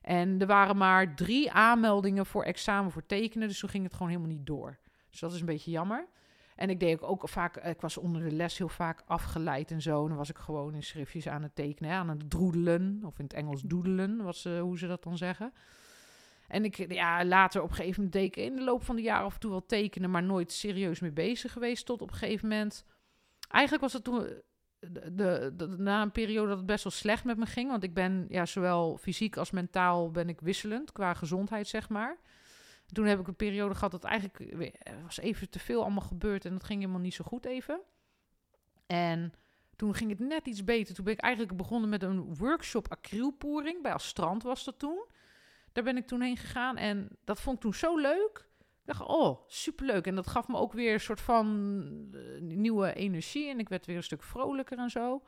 En er waren maar drie aanmeldingen voor examen voor tekenen, dus toen ging het gewoon helemaal niet door. Dus dat is een beetje jammer. En ik deed ook, vaak, ik was onder de les heel vaak afgeleid en zo. En dan was ik gewoon in schriftjes aan het tekenen, aan het droedelen. Of in het Engels doedelen, was, eh, hoe ze dat dan zeggen. En ik, ja, later op een gegeven moment deed ik in de loop van de jaren af en toe wel tekenen, maar nooit serieus mee bezig geweest. Tot op een gegeven moment. Eigenlijk was het toen, eh, de- na een periode dat het best wel slecht met me ging. Want ik ben, ja, zowel fysiek als mentaal ben ik wisselend qua gezondheid, zeg maar. Toen heb ik een periode gehad dat eigenlijk was even te veel allemaal gebeurd en dat ging helemaal niet zo goed even. En toen ging het net iets beter. Toen ben ik eigenlijk begonnen met een workshop acrylpoering. Bij Astrand was dat toen. Daar ben ik toen heen gegaan en dat vond ik toen zo leuk. Ik dacht, oh, superleuk. En dat gaf me ook weer een soort van eh, nieuwe energie. En ik werd weer een stuk vrolijker en zo.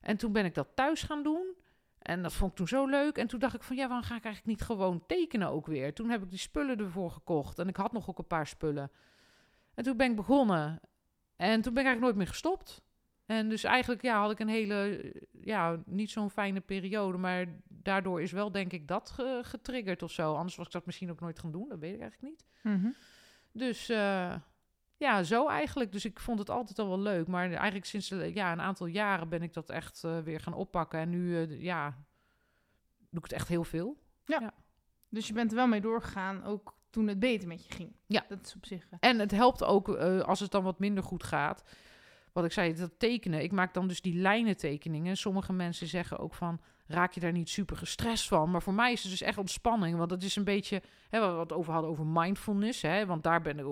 En toen ben ik dat thuis gaan doen. En dat vond ik toen zo leuk. En toen dacht ik van, ja, waarom ga ik eigenlijk niet gewoon tekenen ook weer? Toen heb ik die spullen ervoor gekocht. En ik had nog ook een paar spullen. En toen ben ik begonnen. En toen ben ik eigenlijk nooit meer gestopt. En dus eigenlijk ja, had ik een hele, ja, niet zo'n fijne periode. Maar daardoor is wel, denk ik, dat ge- getriggerd of zo. Anders was ik dat misschien ook nooit gaan doen. Dat weet ik eigenlijk niet. Dus eh, ja, zo eigenlijk. Dus ik vond het altijd al wel leuk. Maar eigenlijk sinds ja, een aantal jaren ben ik dat echt eh, weer gaan oppakken. En nu eh, ja, doe ik het echt heel veel. Dus je bent er wel mee doorgegaan, ook toen het beter met je ging. Ja. Dat is op zich. eh, En het helpt ook als het dan wat minder goed gaat. Wat ik zei, dat tekenen. Ik maak dan dus die lijnentekeningen. Sommige mensen zeggen ook van, raak je daar niet super gestrest van? Maar voor mij is het dus echt ontspanning. Want het is een beetje, hè, wat we het over hadden over mindfulness. Hè, want daar ben ik,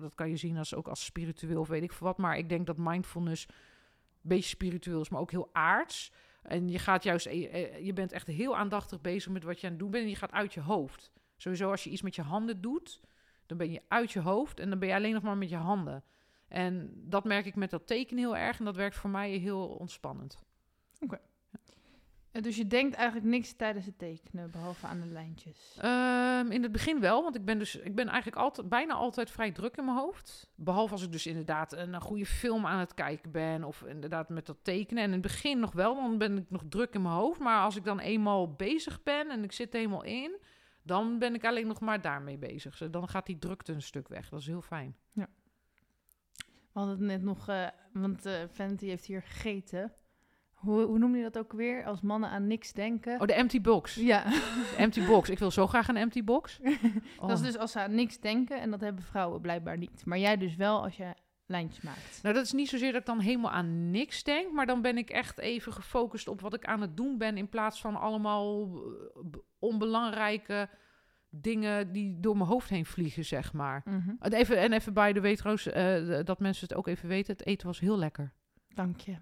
dat kan je zien als, ook als spiritueel of weet ik veel wat. Maar ik denk dat mindfulness een beetje spiritueel is, maar ook heel aards. En je gaat juist, eh, eh, je bent echt heel aandachtig bezig met wat je aan het doen bent. En je gaat uit je hoofd. Sowieso als je iets met je handen doet, dan ben je uit je hoofd en dan ben je alleen nog maar met je handen. En dat merk ik met dat tekenen heel erg. En dat werkt voor mij heel ontspannend. eh, Dus je denkt eigenlijk niks tijdens het tekenen, behalve aan de lijntjes. Ehm, in het begin wel, want ik ben, dus, ik ben eigenlijk altijd, bijna altijd vrij druk in mijn hoofd. Behalve als ik dus inderdaad een, een goede film aan het kijken ben. Of inderdaad met dat tekenen. En in het begin nog wel, dan ben ik nog druk in mijn hoofd. Maar als ik dan eenmaal bezig ben en ik zit helemaal in... dan ben ik alleen nog maar daarmee bezig. Dan gaat die drukte een stuk weg. Dat is heel fijn. We hadden het net nog, eh, want eh Fenty heeft hier gegeten. Hoe, hoe noem je dat ook weer? Als mannen aan niks denken. Oh, de empty box. Ja, De empty box. Ik wil zo graag een empty box. Oh. dat is dus als ze aan niks denken en dat hebben vrouwen blijkbaar niet. Maar jij dus wel als je lijntjes maakt. Nou, dat is niet zozeer dat ik dan helemaal aan niks denk, maar dan ben ik echt even gefocust op wat ik aan het doen ben, in plaats van allemaal eh, onbelangrijke dingen die door mijn hoofd heen vliegen, zeg maar. Mhm. En even, en even bij de weet eh, dat mensen het ook even weten, het eten was heel lekker. Dank je.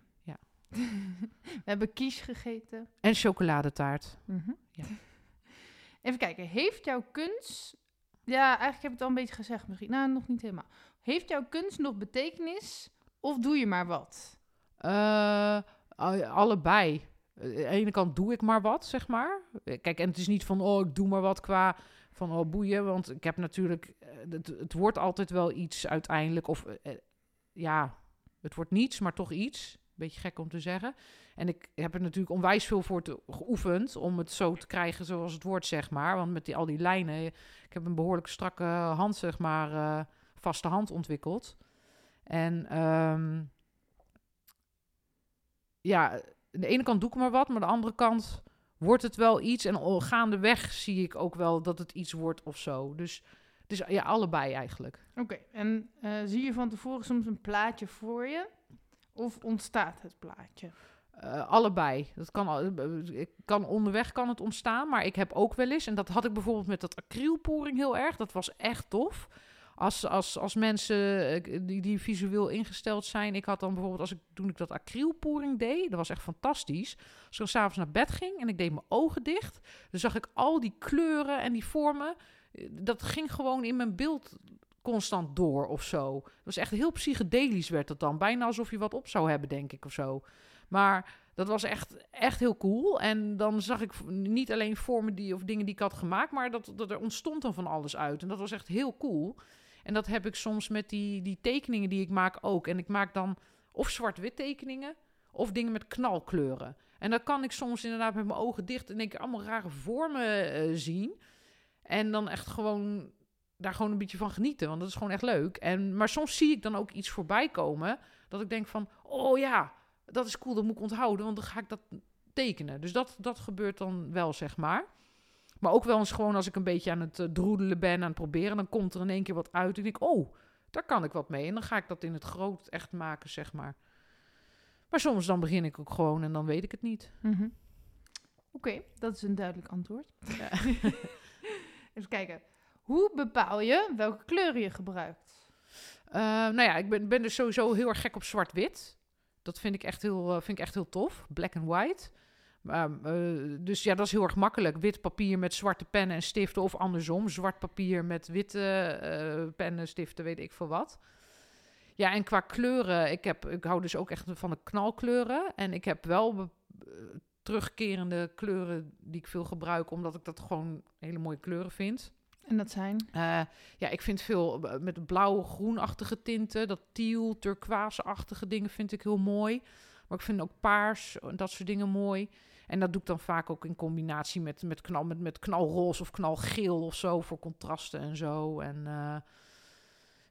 We hebben kies gegeten. En chocoladetaart. Mhm. Ja. Even kijken, heeft jouw kunst... Ja, eigenlijk heb ik het al een beetje gezegd misschien. Nou, nog niet helemaal. Heeft jouw kunst nog betekenis of doe je maar wat? Eh, allebei. Eh, Aan de ene kant doe ik maar wat, zeg maar. Kijk, en het is niet van, oh, ik doe maar wat qua van, oh, boeien. Want ik heb natuurlijk, eh, het, het wordt altijd wel iets uiteindelijk. Of eh, ja, het wordt niets, maar toch iets. Beetje gek om te zeggen. En ik heb er natuurlijk onwijs veel voor geoefend om het zo te krijgen zoals het wordt, zeg maar. Want met die, al die lijnen, ik heb een behoorlijk strakke hand, zeg maar, eh, vaste hand ontwikkeld. En ehm, ja, aan de ene kant doe ik maar wat, maar aan de andere kant wordt het wel iets. En gaandeweg zie ik ook wel dat het iets wordt of zo. Dus, dus ja, allebei eigenlijk. Oké, en eh, zie je van tevoren soms een plaatje voor je? Of ontstaat het plaatje? Eh, allebei. Dat kan, eh, kan onderweg kan het ontstaan, maar ik heb ook wel eens, en dat had ik bijvoorbeeld met dat acrylporing heel erg, dat was echt tof. als, als, als mensen eh, die, die visueel ingesteld zijn. Ik had dan bijvoorbeeld, als ik, toen ik dat acrylpoering deed, dat was echt fantastisch. Als ik s'avonds naar bed ging en ik deed mijn ogen dicht, dan zag ik al die kleuren en die vormen. Dat ging gewoon in mijn beeld constant door of zo. Het was echt heel psychedelisch werd het dan. Bijna alsof je wat op zou hebben, denk ik, of zo. Maar dat was echt, echt heel cool. En dan zag ik niet alleen vormen die, of dingen die ik had gemaakt, maar dat, dat er ontstond dan van alles uit. En dat was echt heel cool. En dat heb ik soms met die, die tekeningen die ik maak ook. En ik maak dan of zwart-wit tekeningen of dingen met knalkleuren. En dan kan ik soms inderdaad met mijn ogen dicht en ik allemaal rare vormen eh, zien. En dan echt gewoon daar gewoon een beetje van genieten, want dat is gewoon echt leuk. En, maar soms zie ik dan ook iets voorbij komen dat ik denk van, oh ja, dat is cool, dat moet ik onthouden, want dan ga ik dat tekenen. Dus dat, dat gebeurt dan wel, zeg maar. Maar ook wel eens gewoon als ik een beetje aan het eh, droedelen ben, aan het proberen, dan komt er in één keer wat uit. En ik denk, oh, daar kan ik wat mee. En dan ga ik dat in het groot echt maken, zeg maar. Maar soms dan begin ik ook gewoon en dan weet ik het niet. Mhm. Oké, dat is een duidelijk antwoord. Ja. Even kijken. Hoe bepaal je welke kleuren je gebruikt? Eh, nou ja, ik ben, ben dus sowieso heel erg gek op zwart-wit. Dat vind ik echt heel, eh, vind ik echt heel tof. Black and white. Maar, eh, dus ja, dat is heel erg makkelijk. Wit papier met zwarte pennen en stiften. Of andersom, zwart papier met witte eh, pennen, stiften, weet ik veel wat. Ja, en qua kleuren, ik, heb, ik hou dus ook echt van de knalkleuren. En ik heb wel terugkerende kleuren die ik veel gebruik, omdat ik dat gewoon hele mooie kleuren vind. En dat zijn? Eh, ja, ik vind veel eh, met blauwe, groenachtige tinten. Dat teal, turquoise-achtige dingen vind ik heel mooi. Maar ik vind ook paars en dat soort dingen mooi. En dat doe ik dan vaak ook in combinatie met, met, knal, met, met knalroze of knalgeel of zo voor contrasten en zo. En eh,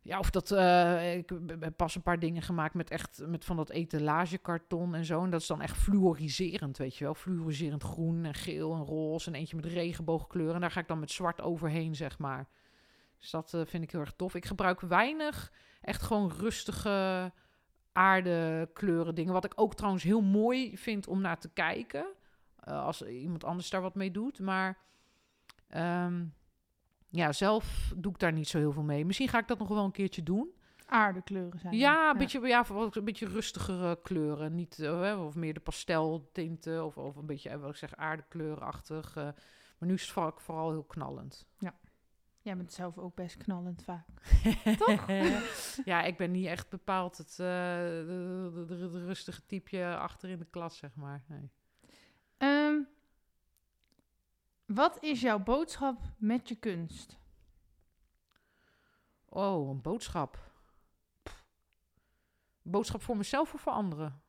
ja, of dat eh, ik heb pas een paar dingen gemaakt met echt met van dat etalagekarton en zo. En dat is dan echt fluoriserend, weet je wel. Fluoriserend groen en geel en roze en eentje met regenboogkleuren. En daar ga ik dan met zwart overheen, zeg maar. Dus dat eh, vind ik heel erg tof. Ik gebruik weinig echt gewoon rustige aardekleuren dingen. Wat ik ook trouwens heel mooi vind om naar te kijken. eh, als iemand anders daar wat mee doet. Maar ehm, ja, zelf doe ik daar niet zo heel veel mee. Misschien ga ik dat nog wel een keertje doen. Aardekleuren zijn. Ja, een beetje, ja, een beetje rustigere kleuren. Niet, hè, of meer de pasteltinten. Of, of een beetje, eh, wat ik zeg, aardekleurachtig. eh. maar nu is het vooral, vooral heel knallend. Jij bent zelf ook best knallend vaak. Toch? ja, ik ben niet echt bepaald het de, de, de- de rustige typeje achter in de klas, zeg maar. Nee. Wat is jouw boodschap met je kunst? Oh, een boodschap. Pff. Boodschap voor mezelf of voor anderen?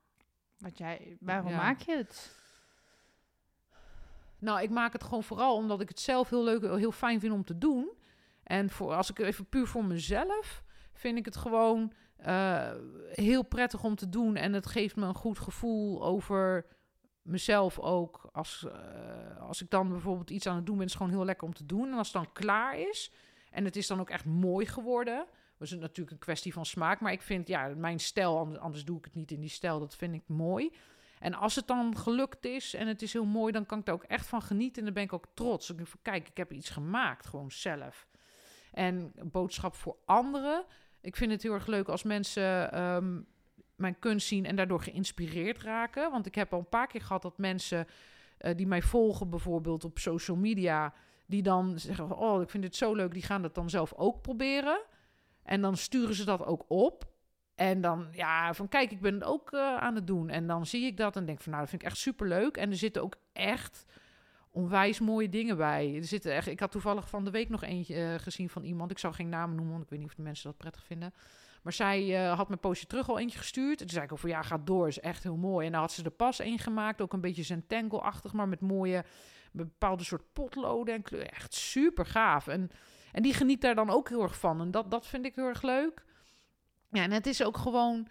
Wat jij, waarom Ja. maak je het? Nou, ik maak het gewoon vooral omdat ik het zelf heel leuk, heel fijn vind om te doen. En voor, als ik even puur voor mezelf, vind ik het gewoon eh, heel prettig om te doen. En het geeft me een goed gevoel over mezelf ook. Als, eh, als ik dan bijvoorbeeld iets aan het doen ben, is gewoon heel lekker om te doen. En als het dan klaar is en het is dan ook echt mooi geworden. Is het natuurlijk een kwestie van smaak. Maar ik vind, ja, mijn stijl, anders, doe ik het niet in die stijl. Dat vind ik mooi. En als het dan gelukt is en het is heel mooi, dan kan ik daar ook echt van genieten. En dan ben ik ook trots. Ik denk van, kijk, ik heb iets gemaakt, gewoon zelf. En boodschap voor anderen. Ik vind het heel erg leuk als mensen ehm, mijn kunst zien en daardoor geïnspireerd raken. Want ik heb al een paar keer gehad dat mensen eh, die mij volgen, bijvoorbeeld op social media, die dan zeggen: Oh, ik vind dit zo leuk, die gaan dat dan zelf ook proberen. En dan sturen ze dat ook op. En dan, ja, van kijk, ik ben het ook eh, aan het doen. En dan zie ik dat en denk van, nou, dat vind ik echt superleuk. En er zitten ook echt onwijs mooie dingen bij. Er zitten echt, ik had toevallig van de week nog eentje eh, gezien van iemand. Ik zou geen naam noemen, want ik weet niet of de mensen dat prettig vinden. Maar zij eh, had mijn postje terug al eentje gestuurd. En toen zei ik over, ja, ga door, is echt heel mooi. En dan had ze er pas één gemaakt, ook een beetje Zentangle-achtig, maar met mooie, bepaalde soort potloden en kleuren. Echt super gaaf. En, en die geniet daar dan ook heel erg van. En dat, dat vind ik heel erg leuk. Ja, en het is ook gewoon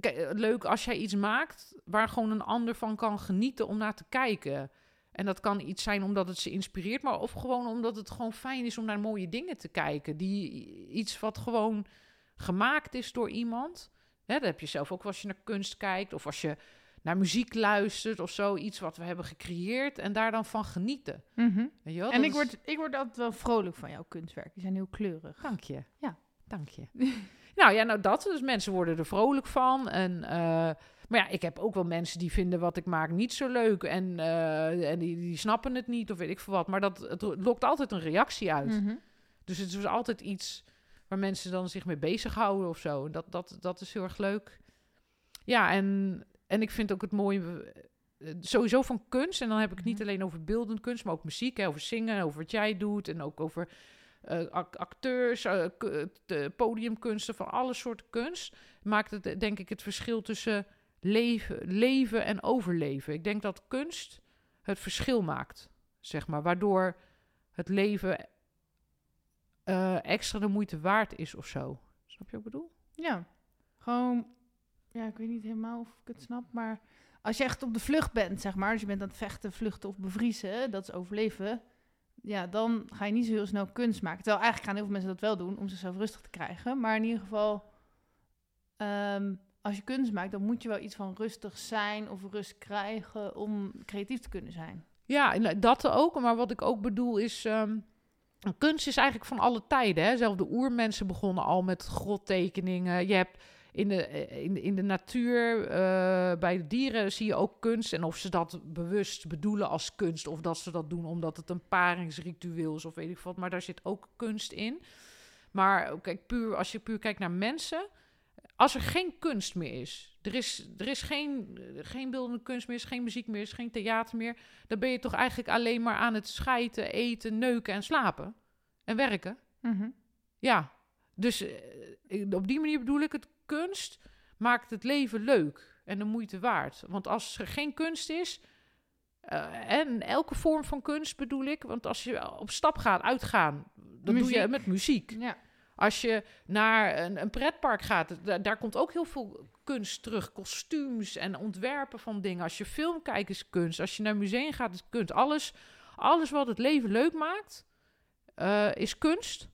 eh, eh, leuk als jij iets maakt waar gewoon een ander van kan genieten om naar te kijken. En dat kan iets zijn omdat het ze inspireert, maar of gewoon omdat het gewoon fijn is om naar mooie dingen te kijken. Die iets wat gewoon gemaakt is door iemand. Hè, dat heb je zelf ook als je naar kunst kijkt of als je naar muziek luistert of zo. Iets wat we hebben gecreëerd en daar dan van genieten. Mhm. Weet je wel? En ik is- word, ik word altijd wel vrolijk van jouw kunstwerk. Die zijn heel kleurig. Dank je. Ja. Dank je. nou ja, nou dat. Dus mensen worden er vrolijk van. En, eh, maar ja, ik heb ook wel mensen die vinden wat ik maak niet zo leuk. En, eh, en die, die snappen het niet of weet ik veel wat. Maar dat, het lokt altijd een reactie uit. Mhm. Dus het is dus altijd iets waar mensen dan zich mee bezighouden of zo. En Dat, dat, dat is heel erg leuk. Ja, en, en ik vind ook het mooie... eh, Sowieso van kunst. En dan heb ik het niet Mhm. alleen over beeldend kunst, maar ook muziek. Hè, over zingen, over wat jij doet. En ook over eh, ac- acteurs, podiumkunsten, van alle soorten kunst. Maakt het denk ik het verschil tussen leven, leven en overleven. Ik denk dat kunst het verschil maakt, zeg maar. Waardoor het leven eh, extra de moeite waard is of zo. Snap je wat ik bedoel? Ja, gewoon, ja, ik weet niet helemaal of ik het snap, maar als je echt op de vlucht bent, zeg maar, dus je bent aan het vechten, vluchten of bevriezen, dat is overleven, ja, dan ga je niet zo heel snel kunst maken. Terwijl eigenlijk gaan heel veel mensen dat wel doen om zichzelf rustig te krijgen, maar in ieder geval, ehm, als je kunst maakt, dan moet je wel iets van rustig zijn of rust krijgen om creatief te kunnen zijn. Ja, dat ook. Maar wat ik ook bedoel is... ehm, kunst is eigenlijk van alle tijden. Hè? De oermensen begonnen al met grottekeningen. Je hebt in de, eh, in in de natuur, eh, bij de dieren zie je ook kunst. En of ze dat bewust bedoelen als kunst... of dat ze dat doen omdat het een paringsritueel is of weet ik wat. Maar daar zit ook kunst in. Maar kijk, puur, als je puur kijkt naar mensen... Als er geen kunst meer is, er is, er is geen, geen beeldende kunst meer, is geen muziek meer, is geen theater meer, dan ben je toch eigenlijk alleen maar aan het schijten, eten, neuken en slapen. En werken. Ja, dus eh, op die manier bedoel ik het, kunst maakt het leven leuk en de moeite waard. Want als er geen kunst is, eh, en elke vorm van kunst bedoel ik, want als je op stap gaat, uitgaan, dat doe je met muziek. Ja, Als je naar een, een pretpark gaat, da- daar komt ook heel veel kunst terug. Kostuums en ontwerpen van dingen. Als je film kijkt is kunst. Als je naar een museum gaat is kunst. Alles, alles wat het leven leuk maakt, eh, is kunst.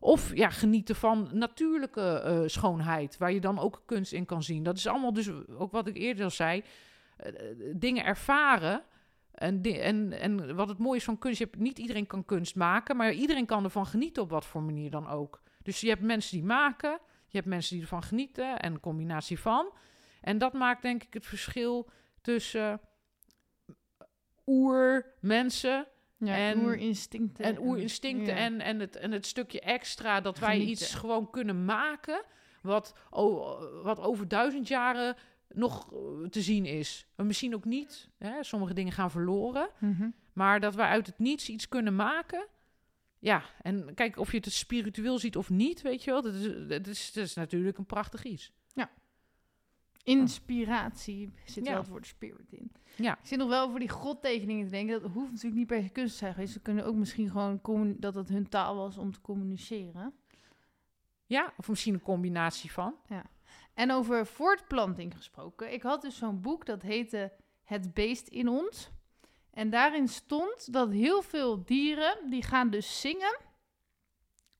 Of ja, genieten van natuurlijke eh, schoonheid, waar je dan ook kunst in kan zien. Dat is allemaal dus ook wat ik eerder al zei. eh, dingen ervaren. En, en, en wat het mooie is van kunst, je hebt, niet iedereen kan kunst maken, maar iedereen kan ervan genieten op wat voor manier dan ook. Dus je hebt mensen die maken, je hebt mensen die ervan genieten en een combinatie van. En dat maakt denk ik het verschil tussen oer-mensen ja En- oerinstincten. en oerinstincten ja. en, en, het, en het stukje extra dat wij Genieten. iets gewoon kunnen maken wat, wat over duizend jaren nog eh, te zien is. Misschien ook niet. Hè? Sommige dingen gaan verloren. Mhm. Maar dat wij uit het niets iets kunnen maken. Ja, en kijk of je het spiritueel ziet of niet, weet je wel. Dat is, dat is, dat is natuurlijk een prachtig iets. Inspiratie zit Ja. wel het woord spirit in. Ja. Ik zit nog wel over die grottekeningen te denken. Dat hoeft natuurlijk niet per se kunst te zijn geweest. Ze kunnen ook misschien gewoon dat het hun taal was om te communiceren. Ja, of misschien een combinatie van. En over voortplanting gesproken. Ik had dus zo'n boek dat heette Het beest in ons. En daarin stond dat heel veel dieren die gaan dus zingen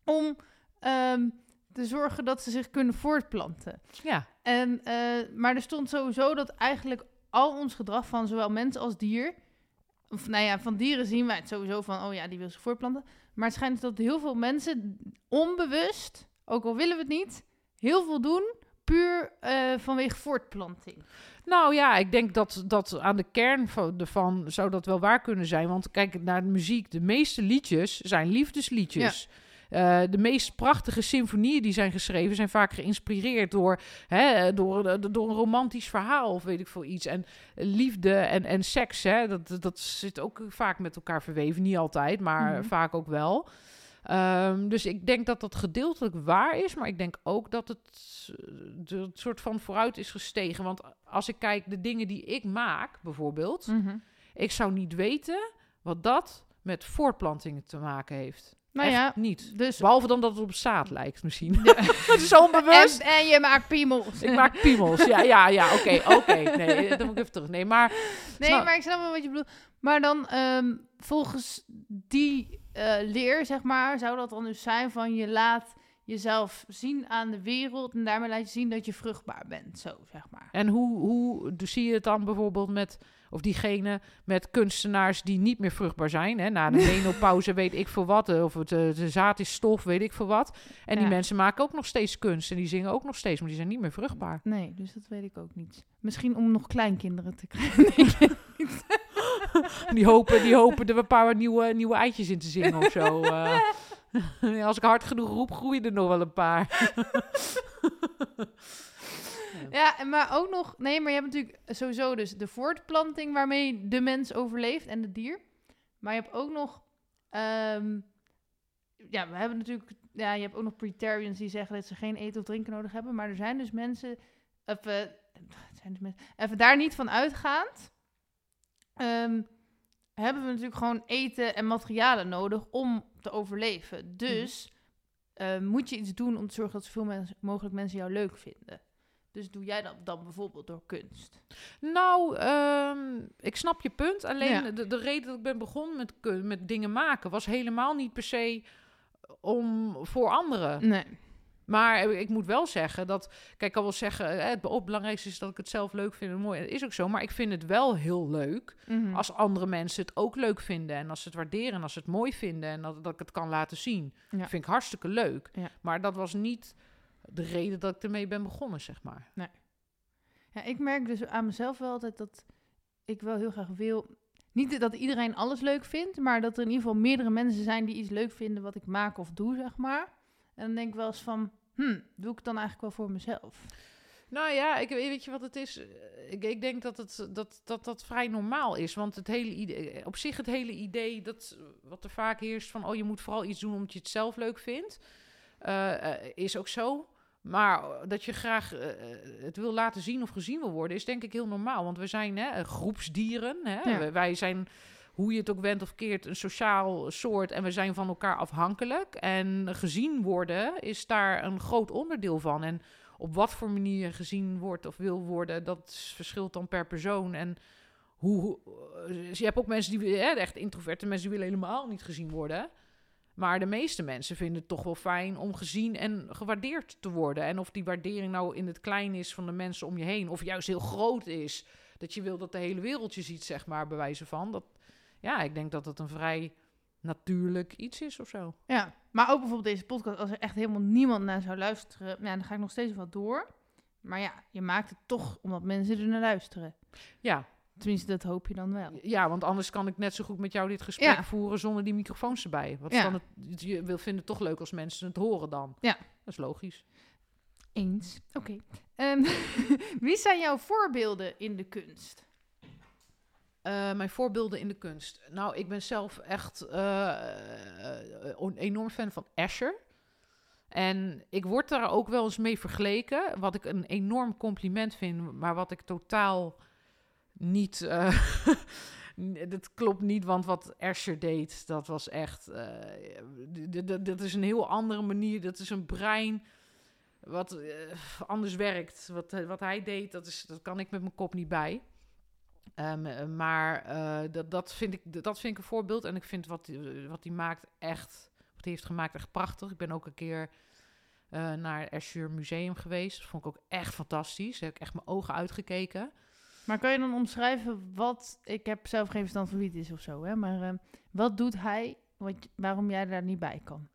om ehm, te zorgen dat ze zich kunnen voortplanten. Ja, En, eh, maar er stond sowieso dat eigenlijk al ons gedrag van zowel mens als dier... Of nou ja, van dieren zien wij het sowieso van... oh ja, die wil zich voortplanten. Maar het schijnt dat heel veel mensen onbewust... ook al willen we het niet... heel veel doen puur eh, vanwege voortplanting. Nou ja, ik denk dat, dat aan de kern van, ervan zou dat wel waar kunnen zijn. Want kijk naar de muziek. De meeste liedjes zijn liefdesliedjes. Eh, de meest prachtige symfonieën die zijn geschreven zijn vaak geïnspireerd door, hè, door, eh, door een romantisch verhaal of weet ik veel iets. En liefde en, en seks, hè, dat, dat zit ook vaak met elkaar verweven. Niet altijd, maar Mhm. vaak ook wel. Ehm, dus ik denk dat dat gedeeltelijk waar is, maar ik denk ook dat het eh, de, het soort van vooruit is gestegen. Want als ik kijk de dingen die ik maak, bijvoorbeeld, ik zou niet weten wat dat met voortplantingen te maken heeft. Nou Echt ja, niet. dus... Behalve dan dat het op zaad lijkt misschien. Ja. Is onbewust. En, en je maakt piemels. Ik maak piemels. Ja, ja, ja. Oké, oké. Nee, dan moet ik even terug. Nee, maar Nee, Snap- maar ik snap wel wat je bedoelt. Maar dan, ehm, volgens die eh, leer, zeg maar, zou dat dan dus zijn van je laat jezelf zien aan de wereld en daarmee laat je zien dat je vruchtbaar bent, zo zeg maar. En hoe, hoe dus zie je het dan bijvoorbeeld met, of diegene met kunstenaars die niet meer vruchtbaar zijn? Hè? Na de menopauze weet ik veel wat, eh, of het, eh, de zaad is stof, weet ik veel wat. En die mensen maken ook nog steeds kunst en die zingen ook nog steeds, maar die zijn niet meer vruchtbaar. Nee, dus dat weet ik ook niet. Misschien om nog kleinkinderen te krijgen. Die hopen, die hopen er een paar nieuwe, nieuwe eitjes in te zingen of zo. eh. Als ik hard genoeg roep, groeien er nog wel een paar. Ja, maar ook nog... Nee, maar je hebt natuurlijk sowieso dus de voortplanting waarmee de mens overleeft en het dier. Maar je hebt ook nog... ehm, ja, we hebben natuurlijk... Ja, je hebt ook nog pretarians die zeggen dat ze geen eten of drinken nodig hebben. Maar er zijn dus mensen... Het zijn dus mensen, even daar niet van uitgaand... ehm, hebben we natuurlijk gewoon eten en materialen nodig om te overleven. Dus eh, moet je iets doen om te zorgen dat zoveel mens- mogelijk mensen jou leuk vinden. Dus doe jij dat dan bijvoorbeeld door kunst? Nou, ehm, ik snap je punt. Alleen Ja. de, de reden dat ik ben begonnen met, met dingen maken was helemaal niet per se om voor anderen. Nee. Maar ik moet wel zeggen dat, kijk, ik kan wel zeggen, hè, het be- belangrijkste is dat ik het zelf leuk vind en mooi. Dat is ook zo, maar ik vind het wel heel leuk Mhm. als andere mensen het ook leuk vinden en als ze het waarderen en als ze het mooi vinden en dat, dat ik het kan laten zien. Ja. vind ik hartstikke leuk. Ja. Maar dat was niet de reden dat ik ermee ben begonnen, zeg maar. Ja, ik merk dus aan mezelf wel altijd dat ik wel heel graag wil. Niet dat iedereen alles leuk vindt, maar dat er in ieder geval meerdere mensen zijn die iets leuk vinden wat ik maak of doe, zeg maar. En dan denk ik wel eens van, hm, doe ik het dan eigenlijk wel voor mezelf? Nou ja, ik weet je wat het is. Ik, ik denk dat, het, dat, dat dat vrij normaal is. Want het hele idee, op zich het hele idee dat wat er vaak heerst van oh je moet vooral iets doen omdat je het zelf leuk vindt, eh, eh, is ook zo. Maar dat je graag eh, het wil laten zien of gezien wil worden, is denk ik heel normaal. Want we zijn hè, groepsdieren. Hè? Ja. Wij zijn, hoe je het ook wendt of keert, een sociaal soort. En we zijn van elkaar afhankelijk. En gezien worden is daar een groot onderdeel van. En op wat voor manier gezien wordt of wil worden, dat verschilt dan per persoon. En hoe, dus je hebt ook mensen die hè, echt introverte mensen die willen helemaal niet gezien worden. Maar de meeste mensen vinden het toch wel fijn om gezien en gewaardeerd te worden. En of die waardering nou in het klein is van de mensen om je heen, of juist heel groot is. Dat je wil dat de hele wereld je ziet, zeg maar, bij wijze van. Dat, ja, ik denk dat het een vrij natuurlijk iets is of zo. Ja, maar ook bijvoorbeeld deze podcast, als er echt helemaal niemand naar zou luisteren, dan ga ik nog steeds wat door. Maar ja, je maakt het toch omdat mensen er naar luisteren. Ja, Tenminste, dat hoop je dan wel. Ja, want anders kan ik net zo goed met jou dit gesprek Ja. voeren zonder die microfoons erbij. Wat Ja. dan het, je wil vinden het toch leuk als mensen het horen dan. Ja. Dat is logisch. Eens. Oké. Ehm, wie zijn jouw voorbeelden in de kunst? Eh, mijn voorbeelden in de kunst. Nou, ik ben zelf echt eh, eh, een enorm fan van Escher. En ik word daar ook wel eens mee vergeleken. Wat ik een enorm compliment vind, maar wat ik totaal niet. dat klopt niet, want wat Escher deed, dat was echt. dat is een heel andere manier. Dat is een brein wat anders werkt. Wat, wat hij deed, dat, is, dat kan ik met mijn kop niet bij. Ehm, eh, maar eh, dat, dat, vind ik, dat vind ik een voorbeeld. En ik vind wat, hij- wat hij maakt echt, wat hij heeft gemaakt echt prachtig. Ik ben ook een keer eh, naar het Escher Museum geweest. Dat vond ik ook echt fantastisch. Daar heb ik echt mijn ogen uitgekeken. Maar kan je dan omschrijven wat... Ik heb zelf geen verstand van wie het is of zo, hè. Maar ehm, wat doet hij wat, waarom jij daar niet bij kan?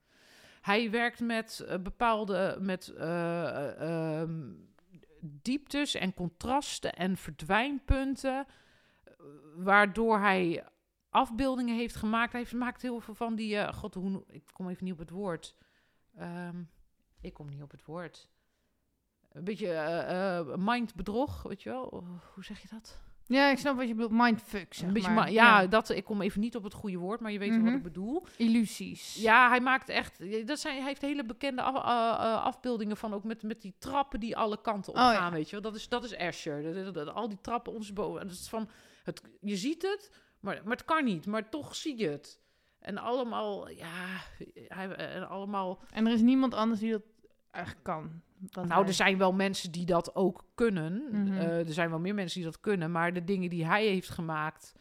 Hij werkt met eh, bepaalde met, eh, eh, ehm, dieptes en contrasten en verdwijnpunten, eh, waardoor hij afbeeldingen heeft gemaakt. Hij heeft- maakt heel veel van die, eh, god, hoe, ik kom even niet op het woord. Ehm, ik kom niet op het woord. Een beetje eh, eh, mindbedrog, weet je wel? Hoe zeg je dat? Ja, ik snap wat je bedoelt. Mindfuck, zeg een beetje maar. ja, dat ik kom even niet op het goede woord, maar je weet wel Mhm. wat ik bedoel. Illusies. Ja, hij maakt echt. Dat zijn, hij heeft hele bekende af- eh, eh, afbeeldingen van ook met, met die trappen die alle kanten op Oh, gaan, ja. weet je wel. Dat is, dat is Escher. Dat- dat- dat- al die trappen ons boven. Dat is van, het, je ziet het, maar, maar het kan niet. Maar toch zie je het. En allemaal, ja, hij, en allemaal... En er is niemand anders die dat eigenlijk kan. Nou, hij- er zijn wel mensen die dat ook kunnen. Mhm. Eh, er zijn wel meer mensen die dat kunnen. Maar de dingen die hij heeft gemaakt,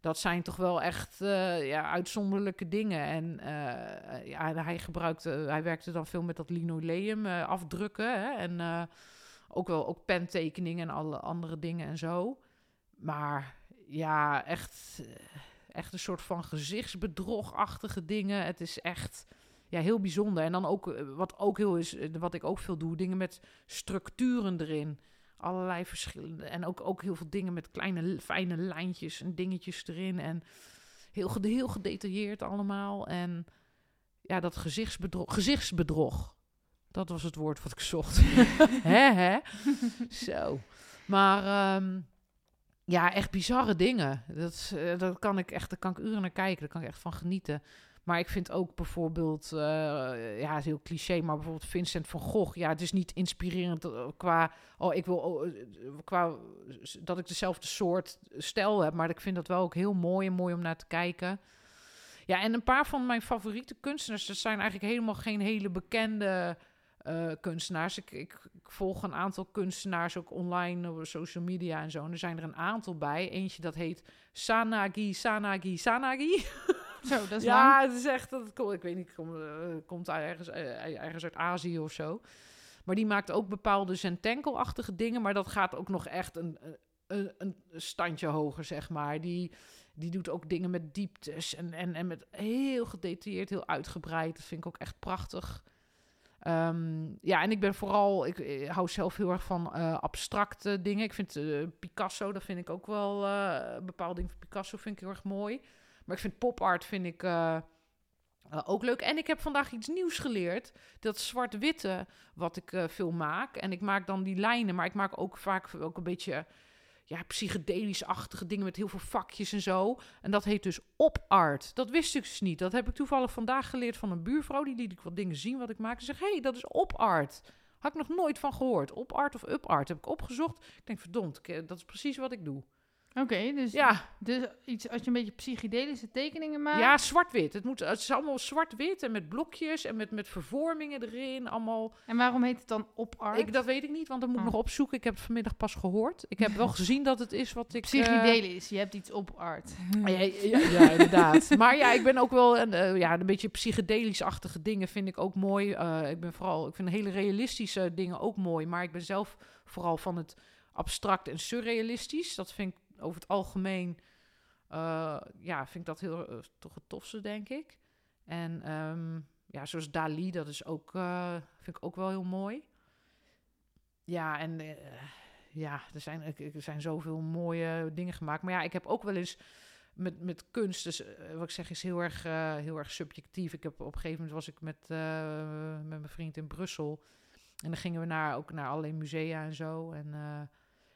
dat zijn toch wel echt eh, ja, uitzonderlijke dingen. En eh, ja, hij gebruikte, hij werkte dan veel met dat linoleum afdrukken. Hè? En ook wel ook pentekeningen en alle andere dingen en zo. Maar ja, echt, echt een soort van gezichtsbedrogachtige dingen. Het is echt ja, heel bijzonder. En dan ook, eh, wat ook heel is, eh, wat ik ook veel doe, dingen met structuren erin. Allerlei verschillende. En ook, ook heel veel dingen met kleine fijne lijntjes en dingetjes erin. En heel, heel gedetailleerd allemaal. En ja, dat gezichtsbedrog. Gezichtsbedrog. Dat was het woord wat ik zocht. hè, hè? Zo. Maar ehm, ja, echt bizarre dingen. Dat, eh, dat kan ik echt, daar kan ik uren naar kijken. Daar kan ik echt van genieten. Maar ik vind ook bijvoorbeeld, eh, ja, heel cliché, maar bijvoorbeeld Vincent van Gogh. Ja, het is niet inspirerend eh, qua, oh, ik wil, oh, eh, qua dat ik dezelfde soort stijl heb. Maar ik vind dat wel ook heel mooi en mooi om naar te kijken. Ja, en een paar van mijn favoriete kunstenaars, dat zijn eigenlijk helemaal geen hele bekende kunstenaars. Ik, ik, ik volg een aantal kunstenaars ook online op social media en zo. En er zijn er een aantal bij. Eentje dat heet Sanagi, Sanagi, Sanagi. Zo, dat is ja, lang. het is echt, dat, kom- ik weet niet, eh, komt uit ergens, eh, ergens uit Azië of zo. Maar die maakt ook bepaalde zentenkelachtige dingen, maar dat gaat ook nog echt een, een, een standje hoger, zeg maar. Die, die doet ook dingen met dieptes en, en, en met heel gedetailleerd, heel uitgebreid. Dat vind ik ook echt prachtig. Ehm, ja, en ik ben vooral, ik, eh, hou zelf heel erg van eh, abstracte dingen. Ik vind eh, Picasso, dat vind ik ook wel, eh bepaalde dingen van Picasso vind ik heel erg mooi. Maar ik vind popart vind ik eh, eh, ook leuk. En ik heb vandaag iets nieuws geleerd. Dat zwart-witte wat ik eh, veel maak. En ik maak dan die lijnen, maar ik maak ook vaak ook een beetje ja, psychedelisch-achtige dingen met heel veel vakjes en zo. En dat heet dus op-art. Dat wist ik dus niet. Dat heb ik toevallig vandaag geleerd van een buurvrouw. Die liet ik wat dingen zien wat ik maak. Ze zegt, hé, hey, dat is op-art. Had ik nog nooit van gehoord. Op-art of up-art. Heb ik opgezocht. Ik denk, verdomd, dat is precies wat ik doe. Oké, dus, Ja, dus iets, als je een beetje psychedelische tekeningen maakt. Ja, zwart-wit. Het, moet, het is allemaal zwart-wit en met blokjes en met, met vervormingen erin. Allemaal. En waarom heet het dan op art? Ik, dat weet ik niet, want dat moet ik Oh. nog opzoeken. Ik heb het vanmiddag pas gehoord. Ik heb wel gezien dat het is wat ik... eh, Psychedelisch, je hebt iets op art. ja, ja, ja, ja, inderdaad. maar ja, ik ben ook wel een, eh, ja, een beetje psychedelisch-achtige dingen vind ik ook mooi. Eh, ik ben vooral, ik vind hele realistische dingen ook mooi. Maar ik ben zelf vooral van het abstract en surrealistisch. Dat vind ik over het algemeen, eh, ja, vind ik dat heel eh, toch het tofste, denk ik. En ehm, ja, zoals Dali, dat is ook, eh, vind ik ook wel heel mooi. Ja, en ja, er zijn, er zijn zoveel mooie dingen gemaakt. Maar ja, ik heb ook wel eens met, met kunst, dus wat ik zeg is heel erg, heel erg subjectief. Ik heb op een gegeven moment was ik met, met mijn vriend in Brussel. En dan gingen we naar, ook naar allerlei musea en zo. En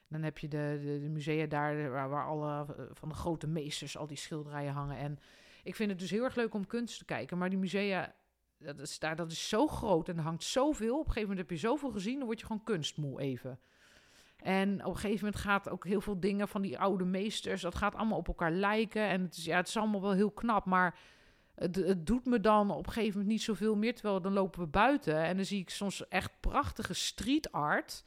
dan heb je de, de, musea daar waar, waar alle eh, van de grote meesters al die schilderijen hangen. En ik vind het dus heel erg leuk om kunst te kijken. Maar die musea, dat is, daar, dat is zo groot en er hangt zoveel. Op een gegeven moment heb je zoveel gezien, dan word je gewoon kunstmoe even. En op een gegeven moment gaat ook heel veel dingen van die oude meesters, dat gaat allemaal op elkaar lijken. En het is, ja, het is allemaal wel heel knap, maar het, het doet me dan op een gegeven moment niet zoveel meer. Terwijl dan lopen we buiten en dan zie ik soms echt prachtige street art.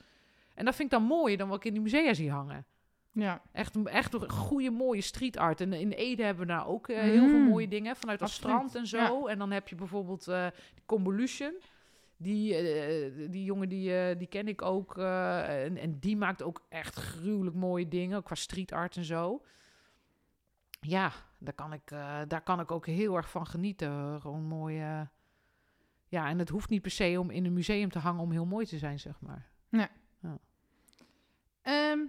En dat vind ik dan mooier dan wat ik in die musea zie hangen. Ja. Echt, echt een goede, mooie street art. En in Ede hebben we daar ook eh, heel veel Mm. mooie dingen vanuit het Absoluut, strand en zo. En dan heb je bijvoorbeeld eh Convolution. Die, eh, die jongen die, die ken ik ook. en, en die maakt ook echt gruwelijk mooie dingen, ook qua street art en zo. Ja, daar kan ik, daar kan ik ook heel erg van genieten. Gewoon mooi. eh, ja, en het hoeft niet per se om in een museum te hangen om heel mooi te zijn, zeg maar. Ehm,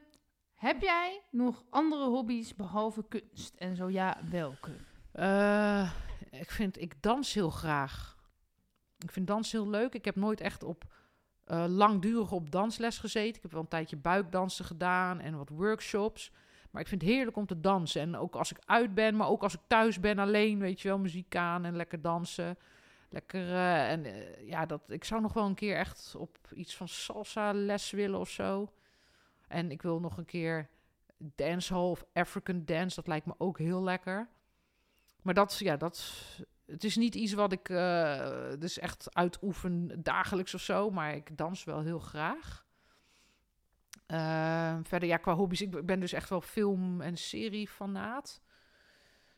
heb jij nog andere hobby's behalve kunst? En zo ja, welke? Eh, ik vind, ik dans heel graag. Ik vind dans heel leuk. Ik heb nooit echt op eh, langdurig op dansles gezeten. Ik heb wel een tijdje buikdansen gedaan en wat workshops. Maar ik vind het heerlijk om te dansen. En ook als ik uit ben, maar ook als ik thuis ben alleen, weet je wel, muziek aan en lekker dansen. Lekker, eh, en ja, dat, ik zou nog wel een keer echt op iets van salsa les willen of zo. En ik wil nog een keer dancehall of African dance. Dat lijkt me ook heel lekker. Maar dat, ja, dat, het is niet iets wat ik eh, dus echt uitoefen dagelijks of zo. Maar ik dans wel heel graag. Eh, verder, ja, qua hobby's. Ik ben dus echt wel film- en serie-fanaat.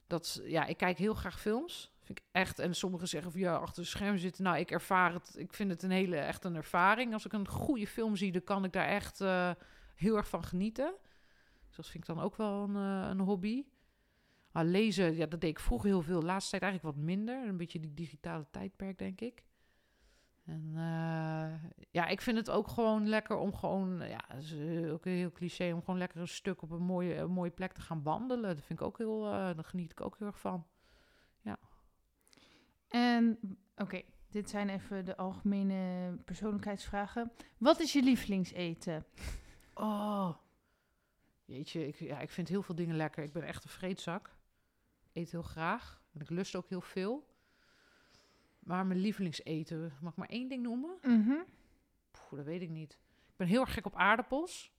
Dat, ja, ik kijk heel graag films. Vind ik echt. En sommigen zeggen van ja, achter de scherm zitten. Nou, ik ervaar het. Ik vind het een hele echt een ervaring. Als ik een goede film zie, dan kan ik daar echt eh, heel erg van genieten. Dus dat vind ik dan ook wel een, eh, een hobby. Lezen, ja, dat deed ik vroeger heel veel. Laatste tijd eigenlijk wat minder. Een beetje die digitale tijdperk, denk ik. En eh, ja, ik vind het ook gewoon lekker om gewoon, ja, is eh, ook heel cliché, om gewoon lekker een stuk op een mooie, een mooie plek te gaan wandelen. Dat vind ik ook heel, eh daar geniet ik ook heel erg van. En oké, dit zijn even de algemene persoonlijkheidsvragen. Wat is je lievelingseten? Oh, jeetje, ik, ja, ik vind heel veel dingen lekker. Ik ben echt een vreedzak. Ik eet heel graag en ik lust ook heel veel. Maar mijn lievelingseten, mag ik maar één ding noemen? Poeh, dat weet ik niet. Ik ben heel erg gek op aardappels.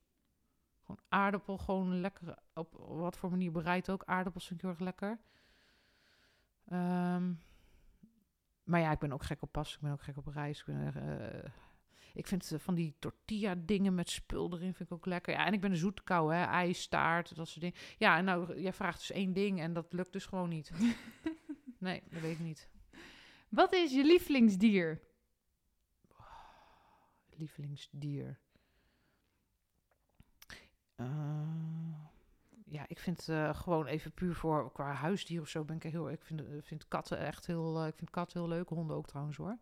Gewoon aardappel, gewoon lekker op wat voor manier bereid ook. Aardappels vind ik heel erg lekker. Ehm, maar ja, ik ben ook gek op pasta. Ik ben ook gek op rijst. Ik, ben, eh, ik vind eh, van die tortilla dingen met spul erin vind ik ook lekker. Ja, en ik ben een zoetkou, hè. IJs, taart, dat soort dingen. Ja, en nou, jij vraagt dus één ding en dat lukt dus gewoon niet. nee, dat weet ik niet. Wat is je lievelingsdier? lievelingsdier? Eh, ja, ik vind eh, gewoon even puur voor qua huisdier of zo ben ik heel. Ik vind, vind katten echt heel. eh, ik vind katten heel leuk, honden ook trouwens hoor.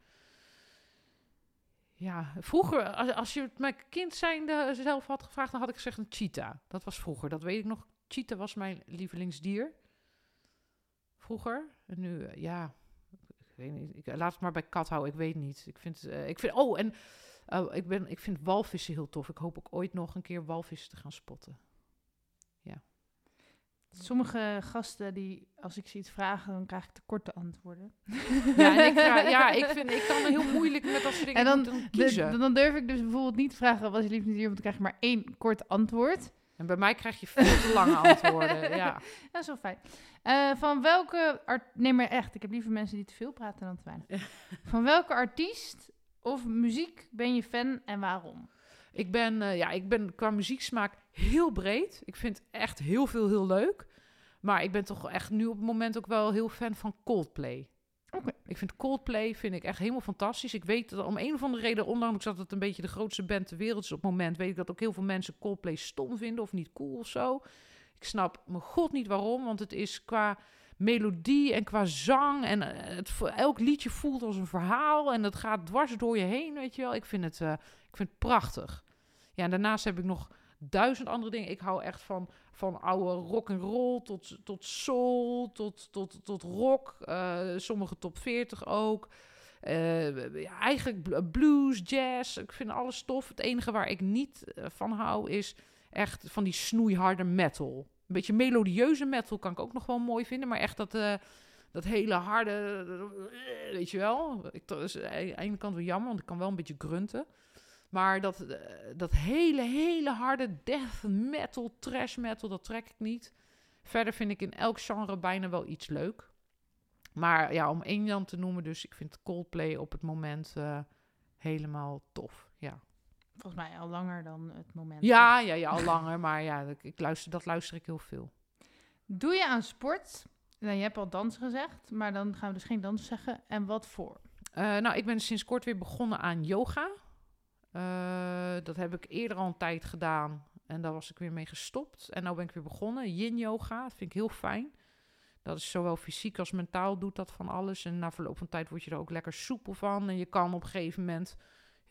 Ja, vroeger, als, als je het mijn kind zijnde zelf had gevraagd, dan had ik gezegd een cheetah. Dat was vroeger, dat weet ik nog. Cheetah was mijn lievelingsdier. Vroeger. En nu, eh, ja, ik weet niet. Ik, laat het maar bij kat houden, ik weet niet. Ik vind, eh, ik vind oh, en Oh, ik, ben, ik vind walvissen heel tof. Ik hoop ook ooit nog een keer walvissen te gaan spotten. Sommige gasten die, als ik ze iets vraag, dan krijg ik te korte antwoorden. Ja, en ik, vraag- ja, ik, vind, ik kan heel moeilijk met dat soort dingen En dan- De- kiezen. dan durf ik dus bijvoorbeeld niet vragen wat is je lievelingsdier, want dan krijg je maar één kort antwoord. En bij mij krijg je veel te lange antwoorden. Ja. Dat is wel fijn. Eh, van welke... art- Nee, maar echt. Ik heb liever mensen die te veel praten dan te weinig. Van welke artiest of muziek ben je fan en waarom? Ik ben, eh, ja, ik ben qua muzieksmaak heel breed. Ik vind echt heel veel heel leuk. Maar ik ben toch echt nu op het moment ook wel heel fan van Coldplay. Oké. Ik vind Coldplay vind ik echt helemaal fantastisch. Ik weet dat om een of andere reden, ondanks dat het een beetje de grootste band ter wereld is op het moment, weet ik dat ook heel veel mensen Coldplay stom vinden of niet cool of zo. Ik snap mijn god niet waarom, want het is qua melodie en qua zang en eh, het, elk liedje voelt als een verhaal en dat gaat dwars door je heen, weet je wel. Ik vind het, eh, ik vind het prachtig. Ja, en daarnaast heb ik nog duizend andere dingen. Ik hou echt van, van oude rock and roll tot, tot soul, tot, tot, tot rock. eh, sommige top 40 ook. Ja, eigenlijk bl- blues, jazz. Ik vind alles tof. Het enige waar ik niet van hou is echt van die snoeiharde metal. Een beetje melodieuze metal kan ik ook nog wel mooi vinden. Maar echt dat, eh, dat hele harde, weet je wel. Ik, dat is aan de ene kant wel jammer, want ik kan wel een beetje grunten. Maar dat, eh, dat hele, hele harde death metal, trash metal, dat trek ik niet. Verder vind ik in elk genre bijna wel iets leuk. Maar ja, om één dan te noemen, dus ik vind Coldplay op het moment eh, helemaal tof. Volgens mij al langer dan het moment. Ja, ja, ja, al langer, maar ja, ik, ik luister, dat luister ik heel veel. Doe je aan sport? Nou, je hebt al dansen gezegd, maar dan gaan we dus geen dansen zeggen. En wat voor? Eh, nou, ik ben sinds kort weer begonnen aan yoga. Eh, dat heb ik eerder al een tijd gedaan en daar was ik weer mee gestopt. En nu ben ik weer begonnen, yin yoga, dat vind ik heel fijn. Dat is zowel fysiek als mentaal doet dat van alles. En na verloop van tijd word je er ook lekker soepel van. En je kan op een gegeven moment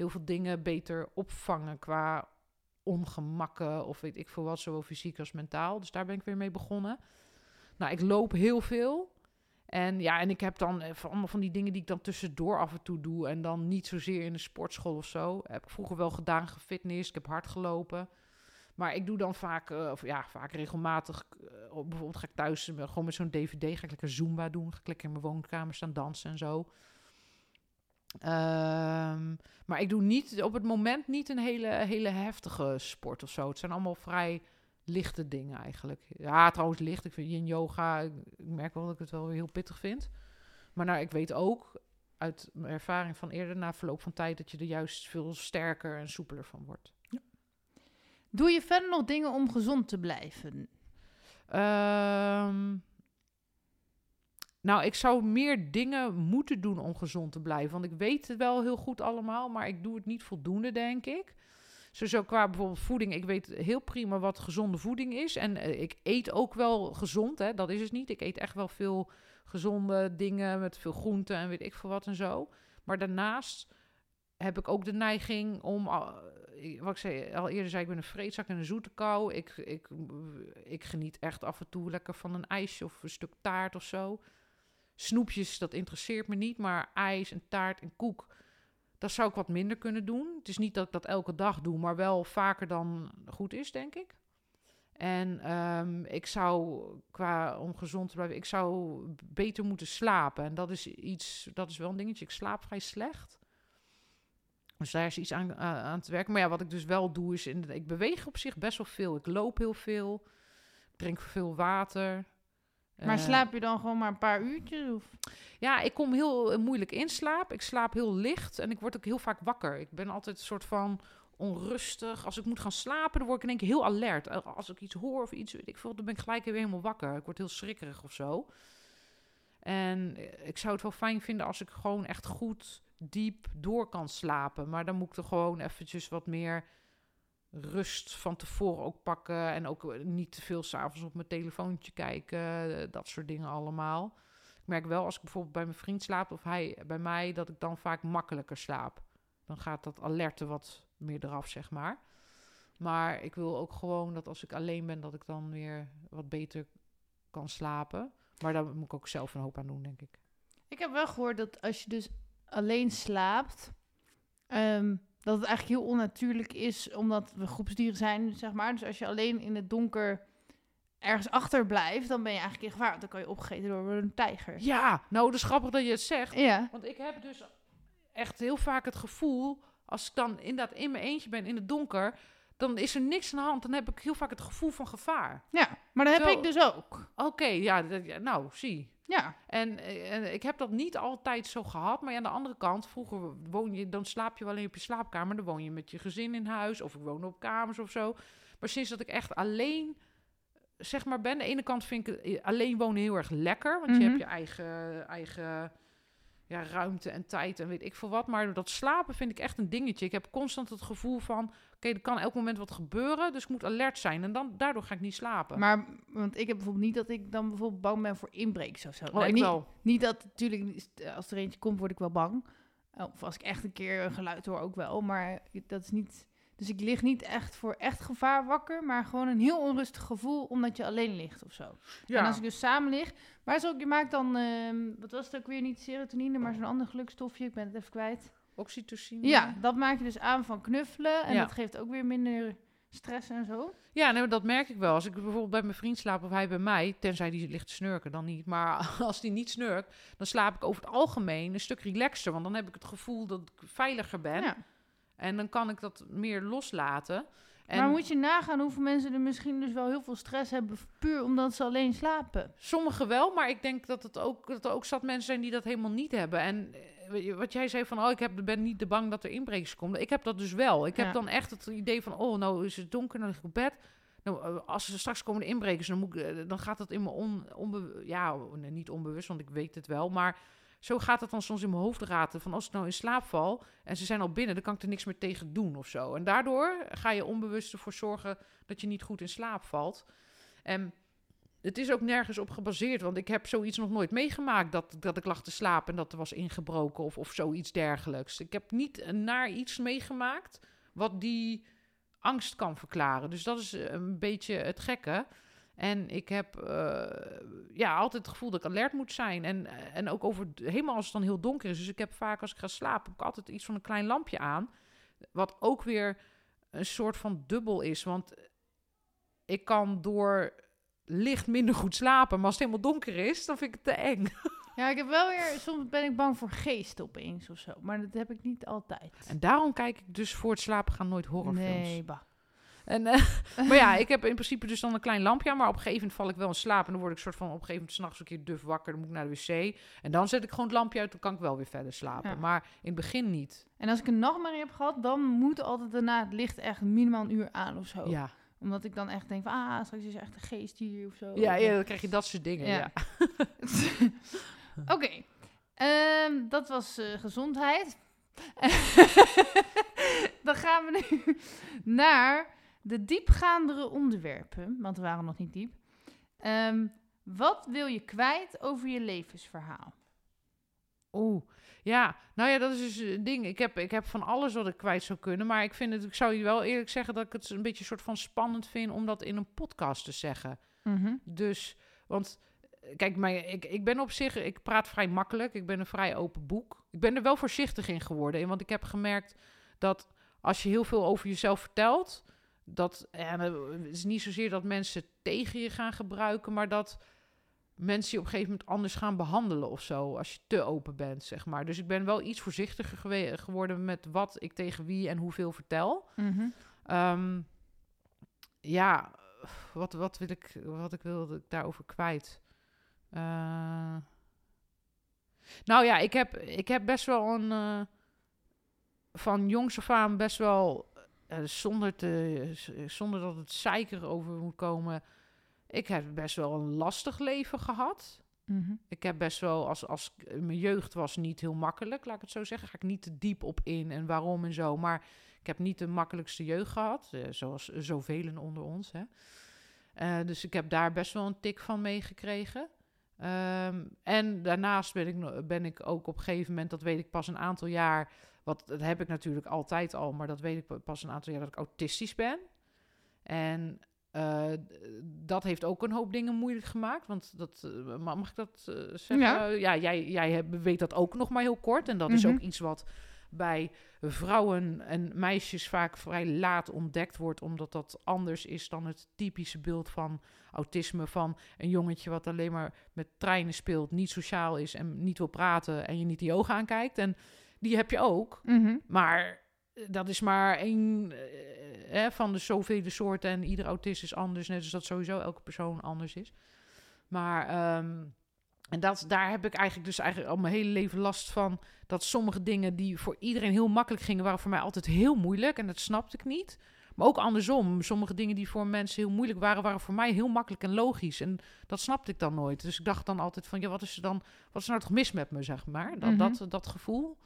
heel veel dingen beter opvangen qua ongemakken of weet ik veel wat, zowel fysiek als mentaal. Dus daar ben ik weer mee begonnen. Nou, ik loop heel veel. En ja, en ik heb dan eh, van- allemaal van die dingen die ik dan tussendoor af en toe doe. En dan niet zozeer in de sportschool of zo. Heb ik vroeger wel gedaan, gefitness. Ik heb hard gelopen. Maar ik doe dan vaak, eh, of ja, vaak regelmatig. op- bijvoorbeeld ga ik thuis gewoon met zo'n DVD. Ga ik lekker Zumba doen. Ga ik lekker in mijn woonkamer staan dansen en zo. Ehm, maar ik doe niet op het moment niet een hele, hele heftige sport of zo. Het zijn allemaal vrij lichte dingen eigenlijk. Ja, trouwens licht. Ik vind yin yoga, ik, merk wel dat ik het wel heel pittig vind. Maar nou, ik weet ook uit mijn ervaring van eerder, na verloop van tijd, dat je er juist veel sterker en soepeler van wordt. Doe je verder nog dingen om gezond te blijven? Ehm, Nou, ik zou meer dingen moeten doen om gezond te blijven. Want ik weet het wel heel goed allemaal, maar ik doe het niet voldoende, denk ik. Zo qua bijvoorbeeld voeding. Ik weet heel prima wat gezonde voeding is. En eh, ik eet ook wel gezond, hè. Dat is het niet. Ik eet echt wel veel gezonde dingen met veel groenten en weet ik veel wat en zo. Maar daarnaast heb ik ook de neiging om, wat ik zei, al eerder zei, ik ben een vreedzak en een zoete kou. Ik, ik, ik geniet echt af en toe lekker van een ijsje of een stuk taart of zo. Snoepjes, dat interesseert me niet, maar ijs en taart en koek, dat zou ik wat minder kunnen doen. Het is niet dat ik dat elke dag doe, maar wel vaker dan goed is, denk ik. En ehm, ik zou, qua om gezond te blijven, ik zou beter moeten slapen. En dat is iets, dat is wel een dingetje. Ik slaap vrij slecht. Dus daar is iets aan, aan te werken. Maar ja, wat ik dus wel doe, is in, ik beweeg op zich best wel veel. Ik loop heel veel. Drink veel water. Maar uh, slaap je dan gewoon maar een paar uurtjes? Of? Ja, ik kom heel moeilijk in slaap. Ik slaap heel licht en ik word ook heel vaak wakker. Ik ben altijd een soort van onrustig. Als ik moet gaan slapen, dan word ik in één keer heel alert. Als ik iets hoor of iets, weet ik veel, dan ben ik gelijk weer helemaal wakker. Ik word heel schrikkerig of zo. En ik zou het wel fijn vinden als ik gewoon echt goed diep door kan slapen. Maar dan moet ik er gewoon eventjes wat meer rust van tevoren ook pakken. En ook niet te veel s'avonds op mijn telefoontje kijken. Dat soort dingen allemaal. Ik merk wel als ik bijvoorbeeld bij mijn vriend slaap of hij bij mij, dat ik dan vaak makkelijker slaap. Dan gaat dat alerte wat meer eraf, zeg maar. Maar ik wil ook gewoon dat als ik alleen ben, dat ik dan weer wat beter kan slapen. Maar daar moet ik ook zelf een hoop aan doen, denk ik. Ik heb wel gehoord dat als je dus alleen slaapt, ehm, dat het eigenlijk heel onnatuurlijk is, omdat we groepsdieren zijn, zeg maar. Dus als je alleen in het donker ergens achter blijft, dan ben je eigenlijk in gevaar. Want dan kan je opgegeten door een tijger. Ja, nou, dat is grappig dat je het zegt. Ja. Want ik heb dus echt heel vaak het gevoel, als ik dan inderdaad in mijn eentje ben in het donker, dan is er niks aan de hand. Dan heb ik heel vaak het gevoel van gevaar. Ja, maar dat heb Zo. ik dus ook. Oké, ja, nou, zie. Ja. En, eh, en ik heb dat niet altijd zo gehad. Maar aan de andere kant, vroeger woon je, dan slaap je wel alleen op je slaapkamer. Dan woon je met je gezin in huis. Of ik woon op kamers of zo. Maar sinds dat ik echt alleen, zeg maar, ben. De ene kant vind ik eh, alleen wonen heel erg lekker. Want je Mhm. hebt je eigen, eigen ja, ruimte en tijd en weet ik veel wat. Maar dat slapen vind ik echt een dingetje. Ik heb constant het gevoel van, oké, er kan elk moment wat gebeuren. Dus ik moet alert zijn. En dan, daardoor ga ik niet slapen. Maar, want ik heb bijvoorbeeld niet dat ik dan bijvoorbeeld bang ben voor inbrekers of zo. oh, Nou, ik niet, wel. niet dat, natuurlijk, niet- als er eentje komt, word ik wel bang. Of als ik echt een keer een geluid hoor, ook wel. Maar dat is niet... Dus ik lig niet echt voor echt gevaar wakker, maar gewoon een heel onrustig gevoel omdat je alleen ligt of zo. Ja. En als ik dus samen lig, maar ook, je maakt dan, ehm, wat was het ook weer, niet serotonine, maar zo'n ander gelukstofje, ik ben het even kwijt. Oxytocine. Ja, dat maak je dus aan van knuffelen en Ja. dat geeft ook weer minder stress en zo. Ja, nee, dat merk ik wel. Als ik bijvoorbeeld bij mijn vriend slaap of hij bij mij, tenzij die ligt te snurken, dan niet. Maar als die niet snurkt, dan slaap ik over het algemeen een stuk relaxter. Want dan heb ik het gevoel dat ik veiliger ben. Ja. En dan kan ik dat meer loslaten. En Maar moet je nagaan hoeveel mensen er misschien dus wel heel veel stress hebben, puur omdat ze alleen slapen. Sommigen wel, maar ik denk dat, het ook, dat er ook zat mensen zijn die dat helemaal niet hebben. En eh, wat jij zei van, oh, ik heb, ben niet te bang dat er inbrekers komen. Ik heb dat dus wel. Ik Ja. heb dan echt het idee van, oh, nou is het donker, dan lig ik op bed. Nou, eh, als er straks komen de inbrekers, dan, moet ik, eh, dan gaat dat in mijn on, onbe, ja, niet onbewust, want ik weet het wel. Maar zo gaat het dan soms in mijn hoofd raten. Van als ik nou in slaap val en ze zijn al binnen, dan kan ik er niks meer tegen doen of zo. En daardoor ga je onbewust ervoor zorgen dat je niet goed in slaap valt. En het is ook nergens op gebaseerd, want ik heb zoiets nog nooit meegemaakt dat, dat ik lag te slapen en dat er was ingebroken of, of zoiets dergelijks. Ik heb niet naar iets meegemaakt wat die angst kan verklaren. Dus dat is een beetje het gekke. En ik heb eh, ja, altijd het gevoel dat ik alert moet zijn. En, eh, en ook over, helemaal als het dan heel donker is. Dus ik heb vaak als ik ga slapen, heb ik altijd iets van een klein lampje aan. Wat ook weer een soort van dubbel is. Want ik kan door licht minder goed slapen. Maar als het helemaal donker is, dan vind ik het te eng. Ja, ik heb wel weer, soms ben ik bang voor geesten opeens of zo, maar dat heb ik niet altijd. En daarom kijk ik dus voor het slapen gaan nooit horrorfilms. Nee, bah. En, eh, maar ja, ik heb in principe dus dan een klein lampje aan. Maar op een gegeven moment val ik wel in slaap. En dan word ik soort van op een gegeven moment s'nachts een keer duf wakker. Dan moet ik naar de wc. En dan zet ik gewoon het lampje uit. Dan kan ik wel weer verder slapen. Ja. Maar in het begin niet. En als ik een nachtmerrie heb gehad, dan moet altijd daarna het licht echt minimaal een uur aan of zo. Ja. Omdat ik dan echt denk van, ah, straks is er echt een geest hier of zo. Ja, ja, dan krijg je dat soort dingen. Ja. Ja. Oké, Ehm, dat was eh, gezondheid. dan gaan we nu naar de diepgaandere onderwerpen, want we waren nog niet diep. Ehm, wat wil je kwijt over je levensverhaal? Oeh, ja. Nou ja, dat is dus een ding. Ik heb, ik heb van alles wat ik kwijt zou kunnen. Maar ik vind het, ik zou je wel eerlijk zeggen dat ik het een beetje een soort van spannend vind om dat in een podcast te zeggen. Dus, want eh, kijk, mijn, ik, ik ben op zich, ik praat vrij makkelijk. Ik ben een vrij open boek. Ik ben er wel voorzichtig in geworden. Want ik heb gemerkt dat als je heel veel over jezelf vertelt, dat en het is niet zozeer dat mensen tegen je gaan gebruiken, maar dat mensen je op een gegeven moment anders gaan behandelen of zo. Als je te open bent, zeg maar. Dus ik ben wel iets voorzichtiger gewe- geworden met wat ik tegen wie en hoeveel vertel. Mhm. Ehm, ja, wat, wat wil ik, wat ik wilde daarover kwijt? Eh, nou ja, ik heb, ik heb best wel een. eh, van jongs af aan best wel. Eh, zonder, te, zonder dat het zeiker over moet komen. Ik heb best wel een lastig leven gehad. Mhm. Ik heb best wel, als, als mijn jeugd was niet heel makkelijk, laat ik het zo zeggen. Ga ik niet te diep op in en waarom en zo. Maar ik heb niet de makkelijkste jeugd gehad, eh, zoals zoveel onder ons. Hè. Eh, dus ik heb daar best wel een tik van meegekregen. Ehm, en daarnaast ben ik, ben ik ook op een gegeven moment, dat weet ik pas een aantal jaar, wat dat heb ik natuurlijk altijd al, maar dat weet ik pa- pas een aantal jaar dat ik autistisch ben. En eh, dat heeft ook een hoop dingen moeilijk gemaakt. Want dat, eh, ma- mag ik dat eh, zeggen? Ja. Ja, jij, jij weet dat ook nog maar heel kort. En dat is Mhm. ook iets wat bij vrouwen en meisjes vaak vrij laat ontdekt wordt. Omdat dat anders is dan het typische beeld van autisme. Van een jongetje wat alleen maar met treinen speelt, niet sociaal is en niet wil praten. En je niet die ogen aankijkt. En die heb je ook. Mhm. Maar eh, dat is maar één eh, hè, van de zoveel soorten. En ieder autist is anders. Net als dat sowieso elke persoon anders is. Maar ehm, en dat, daar heb ik eigenlijk dus eigenlijk al mijn hele leven last van. Dat sommige dingen die voor iedereen heel makkelijk gingen, waren voor mij altijd heel moeilijk. En dat snapte ik niet. Maar ook andersom. Sommige dingen die voor mensen heel moeilijk waren, waren voor mij heel makkelijk en logisch. En dat snapte ik dan nooit. Dus ik dacht dan altijd van, ja, wat is er dan, wat is er nou toch mis met me, zeg maar? Dat, Mhm. dat, dat gevoel.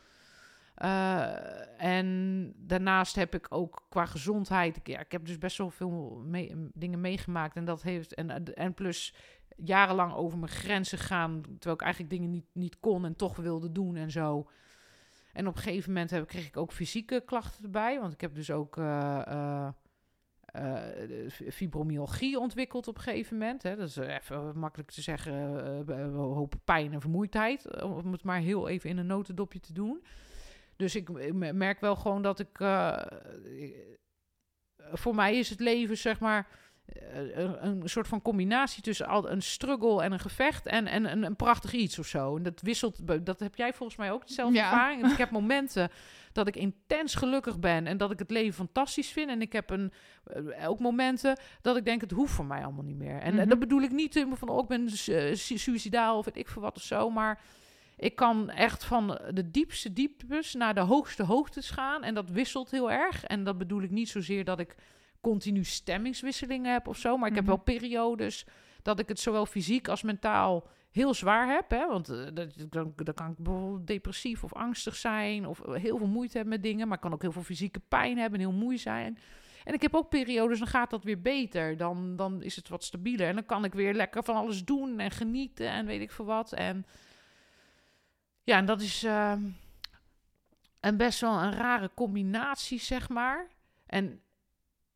Eh, en daarnaast heb ik ook qua gezondheid, ik, ik heb dus best wel veel dingen meegemaakt. En dat heeft, en, en plus jarenlang over mijn grenzen gaan, terwijl ik eigenlijk dingen niet, niet kon en toch wilde doen en zo. En op een gegeven moment heb, kreeg ik ook fysieke klachten erbij, want ik heb dus ook eh, eh, fibromyalgie ontwikkeld op een gegeven moment. Hè. Dat is even makkelijk te zeggen, een hoop pijn en vermoeidheid, om het maar heel even in een notendopje te doen. Dus ik merk wel gewoon dat ik. eh, voor mij is het leven, zeg maar. eh, Een, een soort van combinatie tussen al een struggle en een gevecht en, en een, een prachtig iets of zo. En dat wisselt, dat heb jij volgens mij ook dezelfde Ja. ervaring. Ik heb momenten dat ik intens gelukkig ben en dat ik het leven fantastisch vind. En ik heb een, eh, ook momenten dat ik denk, het hoeft voor mij allemaal niet meer. En, Mhm. en dat bedoel ik niet eh, van, oh, ik ben su- su- suicidaal of weet ik veel wat of zo, maar ik kan echt van de diepste dieptes naar de hoogste hoogtes gaan. En dat wisselt heel erg. En dat bedoel ik niet zozeer dat ik continu stemmingswisselingen heb of zo. Maar ik heb Mhm. wel periodes dat ik het zowel fysiek als mentaal heel zwaar heb. Hè? Want eh, dat, dan, dan kan ik bijvoorbeeld depressief of angstig zijn. Of heel veel moeite hebben met dingen. Maar ik kan ook heel veel fysieke pijn hebben en heel moe zijn. En ik heb ook periodes, dan gaat dat weer beter. Dan, dan is het wat stabieler. En dan kan ik weer lekker van alles doen en genieten en weet ik veel wat. En ja, en dat is ehm, een best wel een rare combinatie, zeg maar. En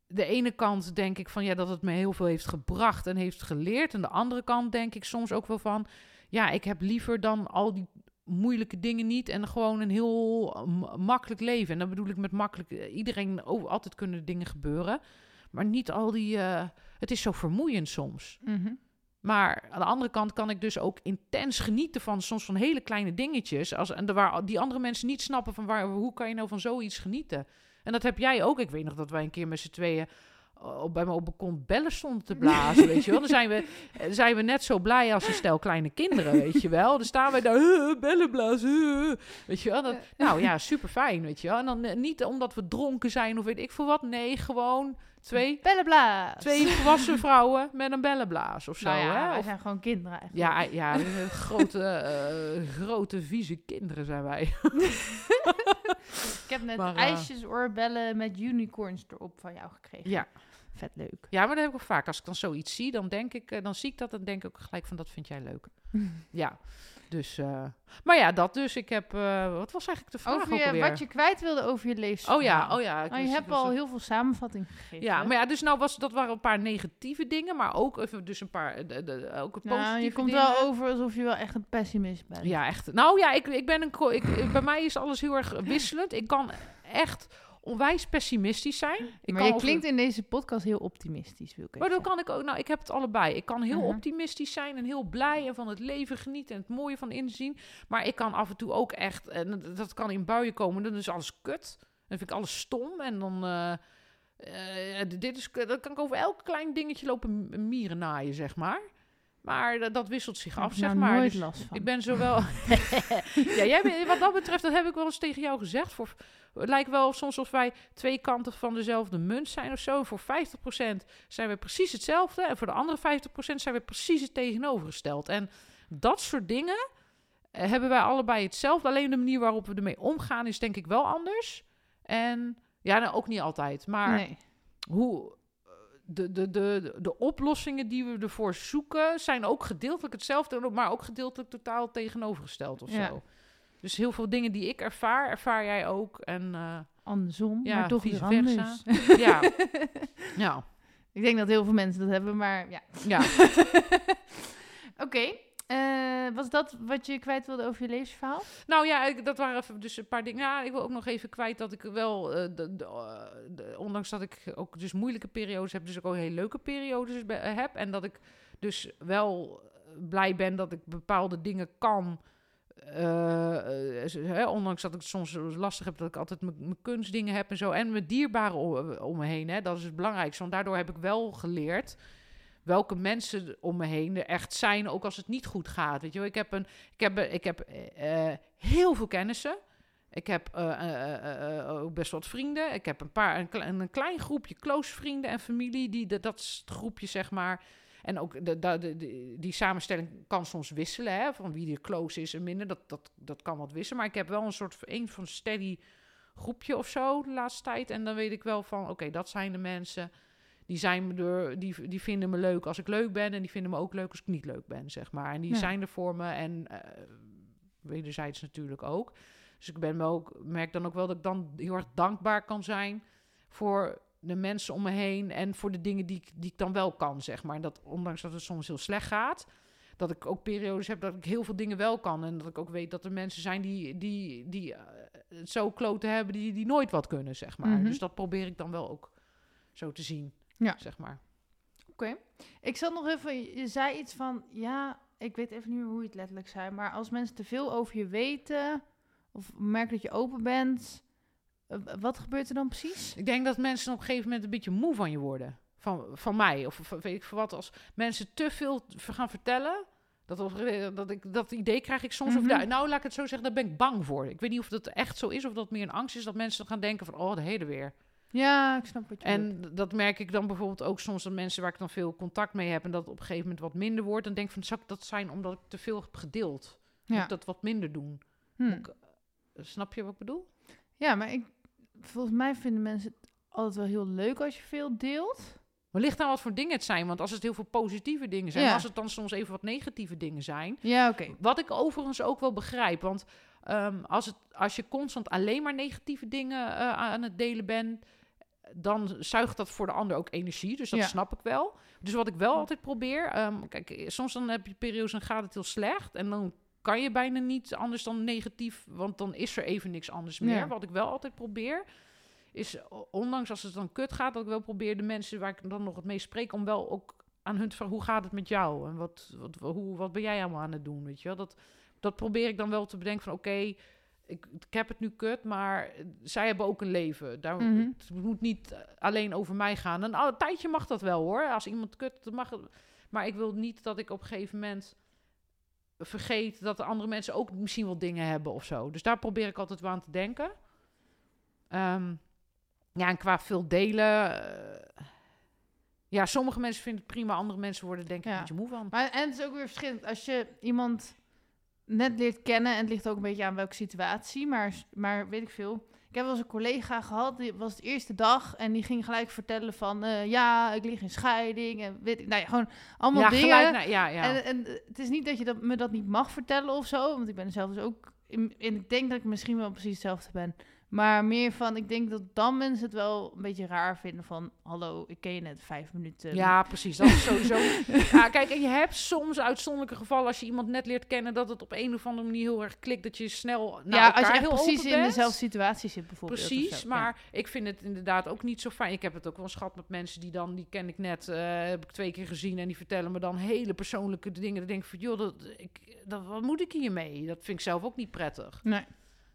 de ene kant denk ik van ja, dat het me heel veel heeft gebracht en heeft geleerd. En de andere kant denk ik soms ook wel van ja, ik heb liever dan al die moeilijke dingen niet en gewoon een heel eh, makkelijk leven. En dan bedoel ik met makkelijk, eh, iedereen, over, altijd kunnen dingen gebeuren. Maar niet al die, eh, het is zo vermoeiend soms. Mhm. Maar aan de andere kant kan ik dus ook intens genieten van soms van hele kleine dingetjes. Als, en de, waar die andere mensen niet snappen van waar, hoe kan je nou van zoiets genieten. En dat heb jij ook. Ik weet nog dat wij een keer met z'n tweeën op, bij me op balkon bellen stonden te blazen, weet je wel. Dan zijn we, eh, zijn we net zo blij als een stel kleine kinderen, weet je wel. Dan staan wij daar, "Huh, bellen blazen, huh." weet je wel. Dat, nou ja, super fijn, weet je wel. En dan eh, niet omdat we dronken zijn of weet ik veel wat. Nee, gewoon twee, Bellenblaas. twee volwassen vrouwen met een bellenblaas of zo. Nou ja, hè? wij Of- zijn gewoon kinderen eigenlijk. ja, ja, grote, eh, grote vieze kinderen zijn wij. Ik heb net Maar, eh, ijsjesoorbellen met unicorns erop van jou gekregen. Ja. Vet leuk. Ja, maar dat heb ik ook vaak. Als ik dan zoiets zie, dan denk ik, eh, dan zie ik dat en denk ik ook gelijk van dat vind jij leuk. ja, dus. eh, maar ja, dat dus. Ik heb. eh, wat was eigenlijk de vraag Over je, wat je kwijt wilde over je levensverhaal. Oh ja, oh ja. ik Nou, je hebt al heel veel samenvatting gegeven. Ja, maar ja, dus nou was dat waren een paar negatieve dingen, maar ook even dus een paar de, de, ook een positieve nou, je komt dingen. wel over alsof je wel echt een pessimist bent. Ja, echt. Nou ja, ik, ik ben een. Ik, bij mij is alles heel erg wisselend. Ik kan echt onwijs pessimistisch zijn. Ik maar kan je over- klinkt in deze podcast heel optimistisch, wil ik Maar dan kan ik ook, nou, ik heb het allebei. Ik kan heel Mhm. optimistisch zijn en heel blij en van het leven genieten en het mooie van inzien. Maar ik kan af en toe ook echt, en dat- dat kan in buien komen, dan is alles kut. Dan vind ik alles stom en dan, eh, eh, dit is, dan kan ik over elk klein dingetje lopen mieren naaien, zeg maar. Maar dat, dat wisselt zich af, zeg nou maar. nooit Dus last van. ik ben zowel. ja, jij bent, wat dat betreft, dat heb ik wel eens tegen jou gezegd. Voor, het lijkt wel soms of wij twee kanten van dezelfde munt zijn of zo. Voor 50% zijn we precies hetzelfde. En voor de andere 50% zijn we precies het tegenovergesteld. En dat soort dingen eh, hebben wij allebei hetzelfde. Alleen de manier waarop we ermee omgaan is denk ik wel anders. En ja, nou, ook niet altijd. Maar Nee. hoe de, de, de, de oplossingen die we ervoor zoeken zijn ook gedeeltelijk hetzelfde, maar ook gedeeltelijk totaal tegenovergesteld of Ja. zo. Dus heel veel dingen die ik ervaar, ervaar jij ook. En eh, Andersom, ja, maar toch weer versa. anders. ja, ja, ik denk dat heel veel mensen dat hebben, maar ja. ja. Oké. Eh, was dat wat je kwijt wilde over je levensverhaal? Nou ja, dat waren dus een paar dingen. Ja, ik wil ook nog even kwijt dat ik wel, eh, de, eh, de- ondanks dat ik ook dus moeilijke periodes heb, dus ook heel leuke periodes heb. En dat ik dus wel blij ben dat ik bepaalde dingen kan. ondanks dat ik het soms lastig heb, dat ik altijd mijn kunstdingen heb en zo. En mijn dierbaren om, me heen. Dat is het belangrijkste. Want daardoor heb ik wel geleerd welke mensen om me heen er echt zijn, ook als het niet goed gaat. Weet je ik heb, een, ik heb, ik heb eh, heel veel kennissen. Ik heb eh, eh, eh, eh, ook best wat vrienden. Ik heb een paar, een, een klein groepje close vrienden en familie. Die, dat het groepje, zeg maar. En ook de- die samenstelling kan soms wisselen, hè, van wie er close is en minder. Dat, dat, dat kan wat wisselen. Maar ik heb wel een soort een van steady groepje of zo de laatste tijd. En dan weet ik wel van, oké, dat zijn de mensen die, zijn me door, die, die vinden me leuk als ik leuk ben. En die vinden me ook leuk als ik niet leuk ben, zeg maar. En die Ja. zijn er voor me. En eh, wederzijds natuurlijk ook. Dus ik ben wel ook, merk dan ook wel dat ik dan heel erg dankbaar kan zijn voor de mensen om me heen. En voor de dingen die, ik- die ik dan wel kan, zeg maar. En dat ondanks dat het soms heel slecht gaat. Dat ik ook periodes heb dat ik heel veel dingen wel kan. En dat ik ook weet dat er mensen zijn die, die, die eh, het zo kloten hebben die, die nooit wat kunnen, zeg maar. Mhm. Dus dat probeer ik dan wel ook zo te zien, Ja. zeg maar. Ik zat nog even, je zei iets van, ja, ik weet even niet meer hoe je het letterlijk zei, maar als mensen te veel over je weten, of merken dat je open bent, eh, wat gebeurt er dan precies? Ik denk dat mensen op een gegeven moment een beetje moe van je worden. Van, van mij. Of van- weet ik veel wat. Als mensen te veel gaan vertellen. Dat, op- dat, ik, dat idee krijg ik soms. Mhm. Of, daar- nou, laat ik het zo zeggen. Daar ben ik bang voor. Ik weet niet of dat echt zo is. Of dat meer een angst is. Dat mensen gaan denken van... Oh, de hele weer. Ja, ik snap wat je bedoelt. En dat merk ik dan bijvoorbeeld ook soms. Dat mensen waar ik dan veel contact mee heb. En dat het op een gegeven moment wat minder wordt. Dan denk ik van... Zou ik dat zijn omdat ik te veel heb gedeeld? Moet Ja. ik dat wat minder doen? Hm. Ik- snap je wat ik bedoel? Ja, maar ik, volgens mij vinden mensen het altijd wel heel leuk als je veel deelt. Maar ligt aan wat voor dingen het zijn. Want als het heel veel positieve dingen zijn, Ja. als het dan soms even wat negatieve dingen zijn. Ja, oké. Wat ik overigens ook wel begrijp. Want ehm, als, het, als je constant alleen maar negatieve dingen eh, aan het delen bent, dan zuigt dat voor de ander ook energie. Dus dat Ja. snap ik wel. Dus wat ik wel altijd probeer. ehm, kijk, soms dan heb je periodes en gaat het heel slecht. En dan kan je bijna niet anders dan negatief. Want dan is er even niks anders meer. Ja. Wat ik wel altijd probeer. Is, ondanks als het dan kut gaat, dat ik wel probeer de mensen waar ik dan nog het meest spreek, om wel ook aan hun te vragen, hoe gaat het met jou? En wat, wat, hoe, wat ben jij allemaal aan het doen, weet je wel? Dat, dat probeer ik dan wel te bedenken van, oké, ik, ik heb het nu kut, maar zij hebben ook een leven. Daar, Mhm. Het moet niet alleen over mij gaan. Een, een tijdje mag dat wel hoor. Als iemand kut, dan mag het. Maar ik wil niet dat ik op een gegeven moment vergeet dat de andere mensen ook misschien wel dingen hebben of zo. Dus daar probeer ik altijd wel aan te denken. Ehm, ja, en qua veel delen. eh, ja, sommige mensen vinden het prima, andere mensen worden denk ik Ja. een beetje moe van. Maar en het is ook weer verschillend. Als je iemand net leert kennen, en het ligt ook een beetje aan welke situatie, maar, maar weet ik veel. Ik heb wel eens een collega gehad, die was de eerste dag en die ging gelijk vertellen van, eh, ja, ik lig in scheiding en weet ik, nou ja, gewoon allemaal ja, dingen. gelijk ja, ja. En, en het is niet dat je dat, me dat niet mag vertellen of zo, want ik ben zelf dus ook, in, en ik denk dat ik misschien wel precies hetzelfde ben. Maar meer van, ik denk dat dan mensen het wel een beetje raar vinden van, hallo, ik ken je net vijf minuten. Ja, precies. Dat is sowieso. ja, kijk, en je hebt soms uitzonderlijke gevallen als je iemand net leert kennen dat het op een of andere manier heel erg klikt dat je snel naar ja, als je heel precies in dezelfde situatie zit bijvoorbeeld. Precies, zo. maar ik vind het inderdaad ook niet zo fijn. Ik heb het ook wel eens gehad met mensen die dan, die ken ik net, eh, heb ik twee keer gezien en die vertellen me dan hele persoonlijke dingen. Dan denk ik van, joh, dat, ik, dat, wat moet ik hiermee? Dat vind ik zelf ook niet prettig. Nee.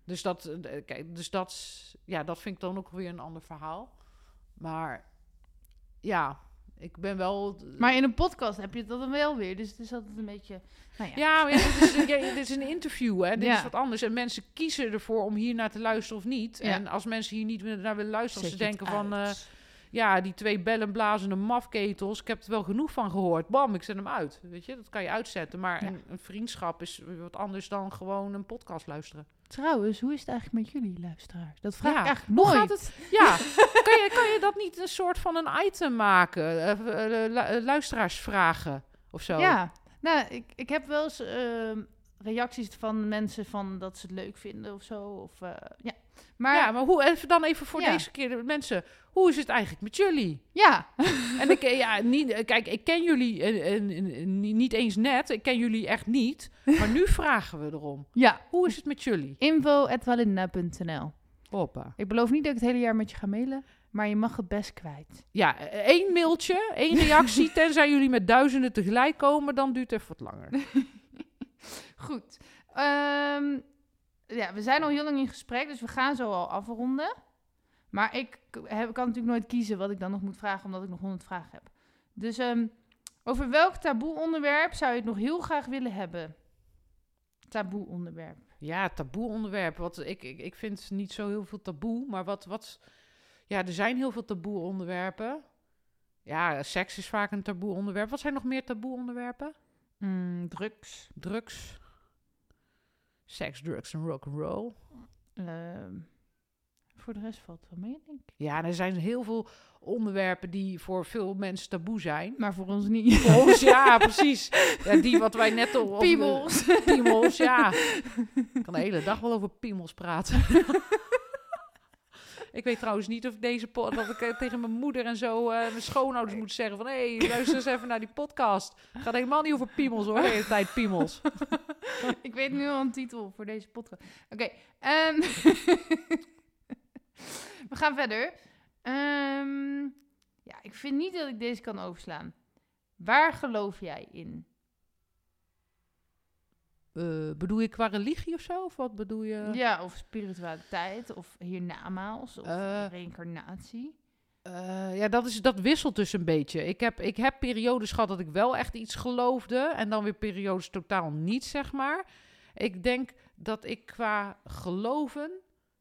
Dus dat, eh, kijk, dus dat, ja, dat vind ik dan ook weer een ander verhaal. Maar ja, ik ben wel. Maar in een podcast heb je dat dan wel weer. Dus het is altijd een beetje. Nou ja. Ja, maar ja, dit, is, ja, dit is een interview, hè? Dit is wat anders. En mensen kiezen ervoor om hier naar te luisteren of niet. En als mensen hier niet naar willen luisteren, Zet ze denken van... eh, ja, die twee bellenblazende mafketels, ik heb er wel genoeg van gehoord. Bam, ik zet hem uit. Weet je, dat kan je uitzetten. Maar een vriendschap is wat anders dan gewoon een podcast luisteren. Trouwens, hoe is het eigenlijk met jullie luisteraars? Dat vraag Ja, ik eigenlijk Hoe nooit. gaat het? Ja, kan je, kan je dat niet een soort van een item maken? Eh, eh, eh, lu- luisteraarsvragen of zo? Ja, nou, ik, ik heb wel eens ehm, reacties van mensen van dat ze het leuk vinden of zo. Of, ja. Maar ja, maar hoe, even dan even voor Ja. deze keer, de mensen, hoe is het eigenlijk met jullie? ja. En ik, eh, ja, niet, eh, kijk, ik ken jullie eh, eh, eh, niet eens net, ik ken jullie echt niet, maar nu vragen we erom. ja. Hoe is het met jullie? info.walinda.nl Hoppa. Ik beloof niet dat ik het hele jaar met je ga mailen, maar je mag het best kwijt. Ja, één mailtje, één reactie, tenzij jullie met duizenden tegelijk komen, dan duurt het even wat langer. Goed. Ehm, ja, we zijn al heel lang in gesprek, dus we gaan zo al afronden. Maar ik heb, kan natuurlijk nooit kiezen wat ik dan nog moet vragen, omdat ik nog honderd vragen heb. Dus ehm, over welk taboe onderwerp zou je het nog heel graag willen hebben? Taboe onderwerp. Ja, taboe onderwerp. Wat, ik, ik, ik vind niet zo heel veel taboe, maar wat, wat... Ja, er zijn heel veel taboe onderwerpen. Ja, seks is vaak een taboe onderwerp. Wat zijn nog meer taboe onderwerpen? Mm, drugs. Drugs. Seks, drugs en rock'n'roll. Ehm, voor de rest valt het wel mee, denk ik. Ja, er zijn heel veel onderwerpen die voor veel mensen taboe zijn. Maar voor ons niet. Voor ons, ja, precies. Ja, die wat wij net al... Piemels. Piemels, ja. Ik kan de hele dag wel over piemels praten. ik weet trouwens niet of ik deze dat ik eh, tegen mijn moeder en zo, eh, mijn schoonouders moet zeggen van... hé, hey, luister eens even naar die podcast. Het gaat helemaal niet over piemels hoor, de hele tijd piemels. ik weet nu al een titel voor deze podcast. Oké, ehm, we gaan verder. Ehm, ja, ik vind niet dat ik deze kan overslaan. Waar geloof jij in? Eh, bedoel je qua religie of zo? Of wat bedoel je? Ja, of spiritualiteit, of hiernamaals, of Eh. reïncarnatie. Eh, ja, dat, is, dat wisselt dus een beetje. Ik heb, ik heb periodes gehad dat ik wel echt iets geloofde. En dan weer periodes totaal niet, zeg maar. Ik denk dat ik qua geloven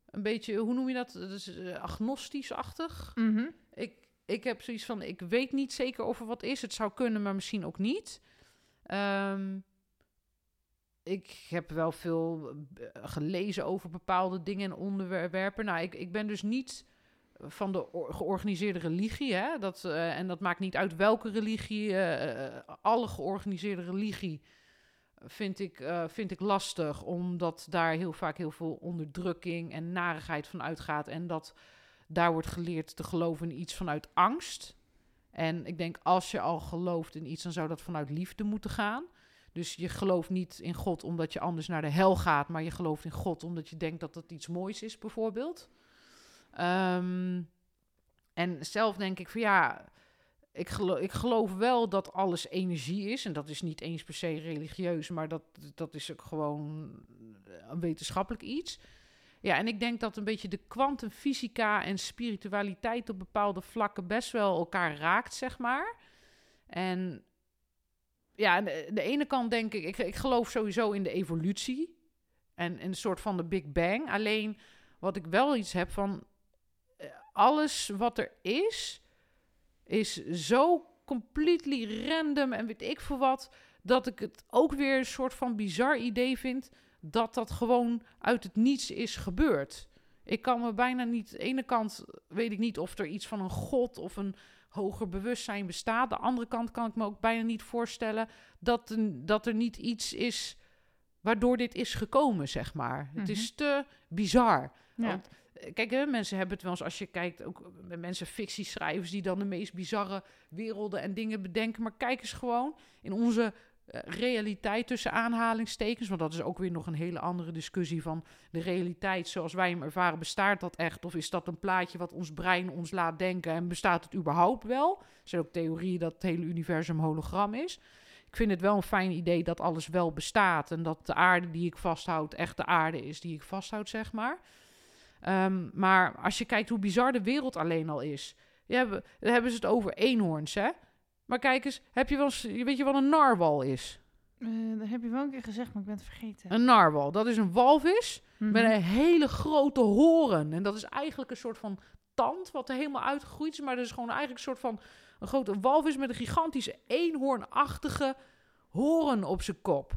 een beetje, hoe noem je dat? Eh, agnostisch-achtig. Mhm. Ik, ik heb zoiets van, ik weet niet zeker of er wat is. Het zou kunnen, maar misschien ook niet. Ehm, ik heb wel veel eh, gelezen over bepaalde dingen en onderwerpen. Nou, ik, ik ben dus niet van de or- georganiseerde religie. Hè? Dat, eh, en dat maakt niet uit welke religie. eh, alle georganiseerde religie vind ik, vind ik lastig. Omdat daar heel vaak heel veel onderdrukking en narigheid van uitgaat. En dat daar wordt geleerd te geloven in iets vanuit angst. En ik denk, als je al gelooft in iets, dan zou dat vanuit liefde moeten gaan. Dus je gelooft niet in God omdat je anders naar de hel gaat, maar je gelooft in God omdat je denkt dat dat iets moois is, bijvoorbeeld. Ehm, en zelf denk ik van ja, ik geloof, ik geloof wel dat alles energie is. En dat is niet eens per se religieus, maar dat, dat is ook gewoon een wetenschappelijk iets. Ja, en ik denk dat een beetje de kwantumfysica en spiritualiteit op bepaalde vlakken best wel elkaar raakt, zeg maar. En ja, de, de ene kant denk ik, ik, ik geloof sowieso in de evolutie en een soort van de Big Bang. Alleen wat ik wel iets heb van eh, alles wat er is, is zo completely random en weet ik voor wat, dat ik het ook weer een soort van bizar idee vind dat dat gewoon uit het niets is gebeurd. Ik kan me bijna niet, de ene kant weet ik niet of er iets van een god of een hoger bewustzijn bestaat. De andere kant kan ik me ook bijna niet voorstellen dat, dat er niet iets is waardoor dit is gekomen, zeg maar. Het is mhm. te bizar. Want, eh, kijk, hè, mensen hebben het wel eens, als je kijkt, ook mensen fictieschrijvers die dan de meest bizarre werelden en dingen bedenken. Maar kijk eens gewoon in onze realiteit tussen aanhalingstekens. Want dat is ook weer nog een hele andere discussie van de realiteit zoals wij hem ervaren. Bestaat dat echt? Of is dat een plaatje wat ons brein ons laat denken? En bestaat het überhaupt wel? Er zijn ook theorieën dat het hele universum hologram is. Ik vind het wel een fijn idee dat alles wel bestaat. En dat de aarde die ik vasthoud echt de aarde is die ik vasthoud, zeg maar. Ehm, maar als je kijkt hoe bizar de wereld alleen al is. dan hebben ze het over eenhoorns, hè? Maar kijk eens, heb je wel eens, weet je wat een narwal is? Uh, dat heb je wel een keer gezegd, maar ik ben het vergeten. Een narwal, dat is een walvis met mhm. een hele grote horen. En dat is eigenlijk een soort van tand wat er helemaal uitgegroeid is. Maar dat is gewoon eigenlijk een soort van een grote walvis met een gigantische eenhoornachtige horen op zijn kop.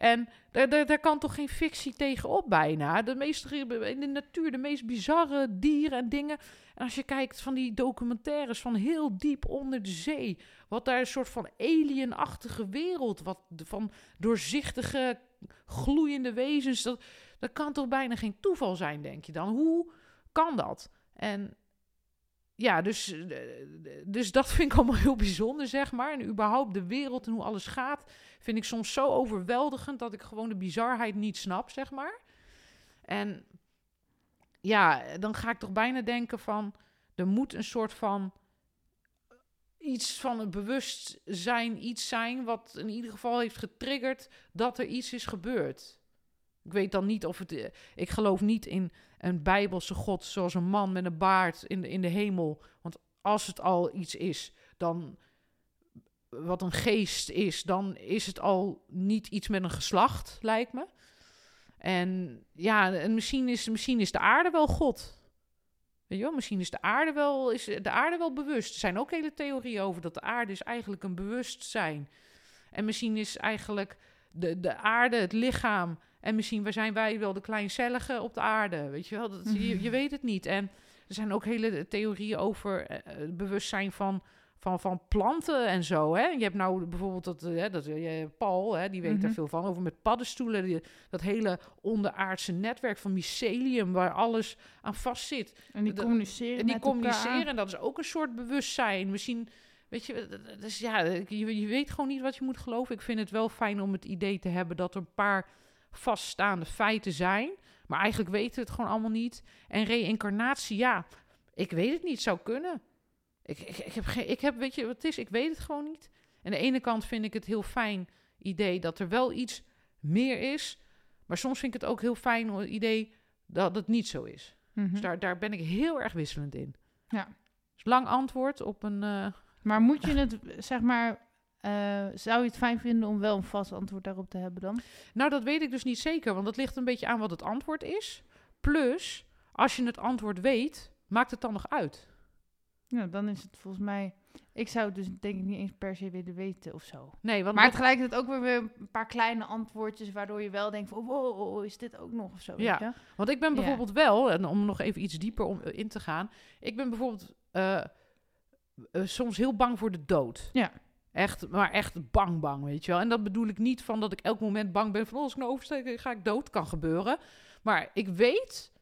En daar, daar, daar kan toch geen fictie tegenop bijna. De meest, in de natuur de meest bizarre dieren en dingen. En als je kijkt van die documentaires van heel diep onder de zee. Wat daar een soort van alienachtige wereld. Wat van doorzichtige, gloeiende wezens. Dat, dat kan toch bijna geen toeval zijn, denk je dan? Hoe kan dat? En ja, dus, eh, dus dat vind ik allemaal heel bijzonder, zeg maar. En überhaupt de wereld en hoe alles gaat, vind ik soms zo overweldigend dat ik gewoon de bizarheid niet snap, zeg maar. En ja, dan ga ik toch bijna denken van, er moet een soort van iets van het bewustzijn, iets zijn wat in ieder geval heeft getriggerd dat er iets is gebeurd. Ik weet dan niet of het. Eh, ik geloof niet in een bijbelse God zoals een man met een baard in de, in de hemel. Want als het al iets is, dan. Wat een geest is, dan is het al niet iets met een geslacht, lijkt me. En ja, en misschien, is, misschien is de aarde wel God. Weet je wel, misschien is de aarde wel, is de aarde wel bewust. Er zijn ook hele theorieën over dat de aarde is eigenlijk een bewustzijn. En misschien is eigenlijk de, de aarde, het lichaam, en misschien zijn wij wel de kleincelligen op de aarde. Weet je wel, dat, je, je weet het niet. En er zijn ook hele theorieën over het bewustzijn van, van, van planten en zo. Hè? Je hebt nou bijvoorbeeld dat, uh, dat uh, Paul, hè, die weet mm er veel van, over met paddenstoelen. Die, dat hele onderaardse netwerk van mycelium, waar alles aan vast zit. En die communiceren. En die communiceren, en dat is ook een soort bewustzijn. Misschien. Weet je, dus ja, je, je weet gewoon niet wat je moet geloven. Ik vind het wel fijn om het idee te hebben dat er een paar vaststaande feiten zijn. Maar eigenlijk weten we het gewoon allemaal niet. En reïncarnatie, ja, ik weet het niet, zou kunnen. Ik, ik, ik, heb geen, ik heb, weet je wat het is? Ik weet het gewoon niet. En aan de ene kant vind ik het heel fijn idee dat er wel iets meer is. Maar soms vind ik het ook heel fijn het idee dat het niet zo is. Dus mhm. daar, daar ben ik heel erg wisselend in. Ja. Dus lang antwoord op een. Uh... Maar moet je het, zeg maar, uh, zou je het fijn vinden om wel een vast antwoord daarop te hebben dan? Nou, dat weet ik dus niet zeker, want dat ligt een beetje aan wat het antwoord is. Plus, als je het antwoord weet, maakt het dan nog uit? Ja, dan is het volgens mij. Ik zou het dus denk ik niet eens per se willen weten of zo. Nee, want maar tegelijkertijd ook weer, een paar kleine antwoordjes waardoor je wel denkt van wow, is dit ook nog of zo. Ja, weet je? want ik ben bijvoorbeeld wel, en om nog even iets dieper om, in te gaan, ik ben bijvoorbeeld uh, uh, soms heel bang voor de dood. Ja. Echt, maar echt bang, bang, weet je wel. En dat bedoel ik niet van dat ik elk moment bang ben van... Oh, als ik nou oversteek, ga ik dood. Kan gebeuren. Maar ik weet,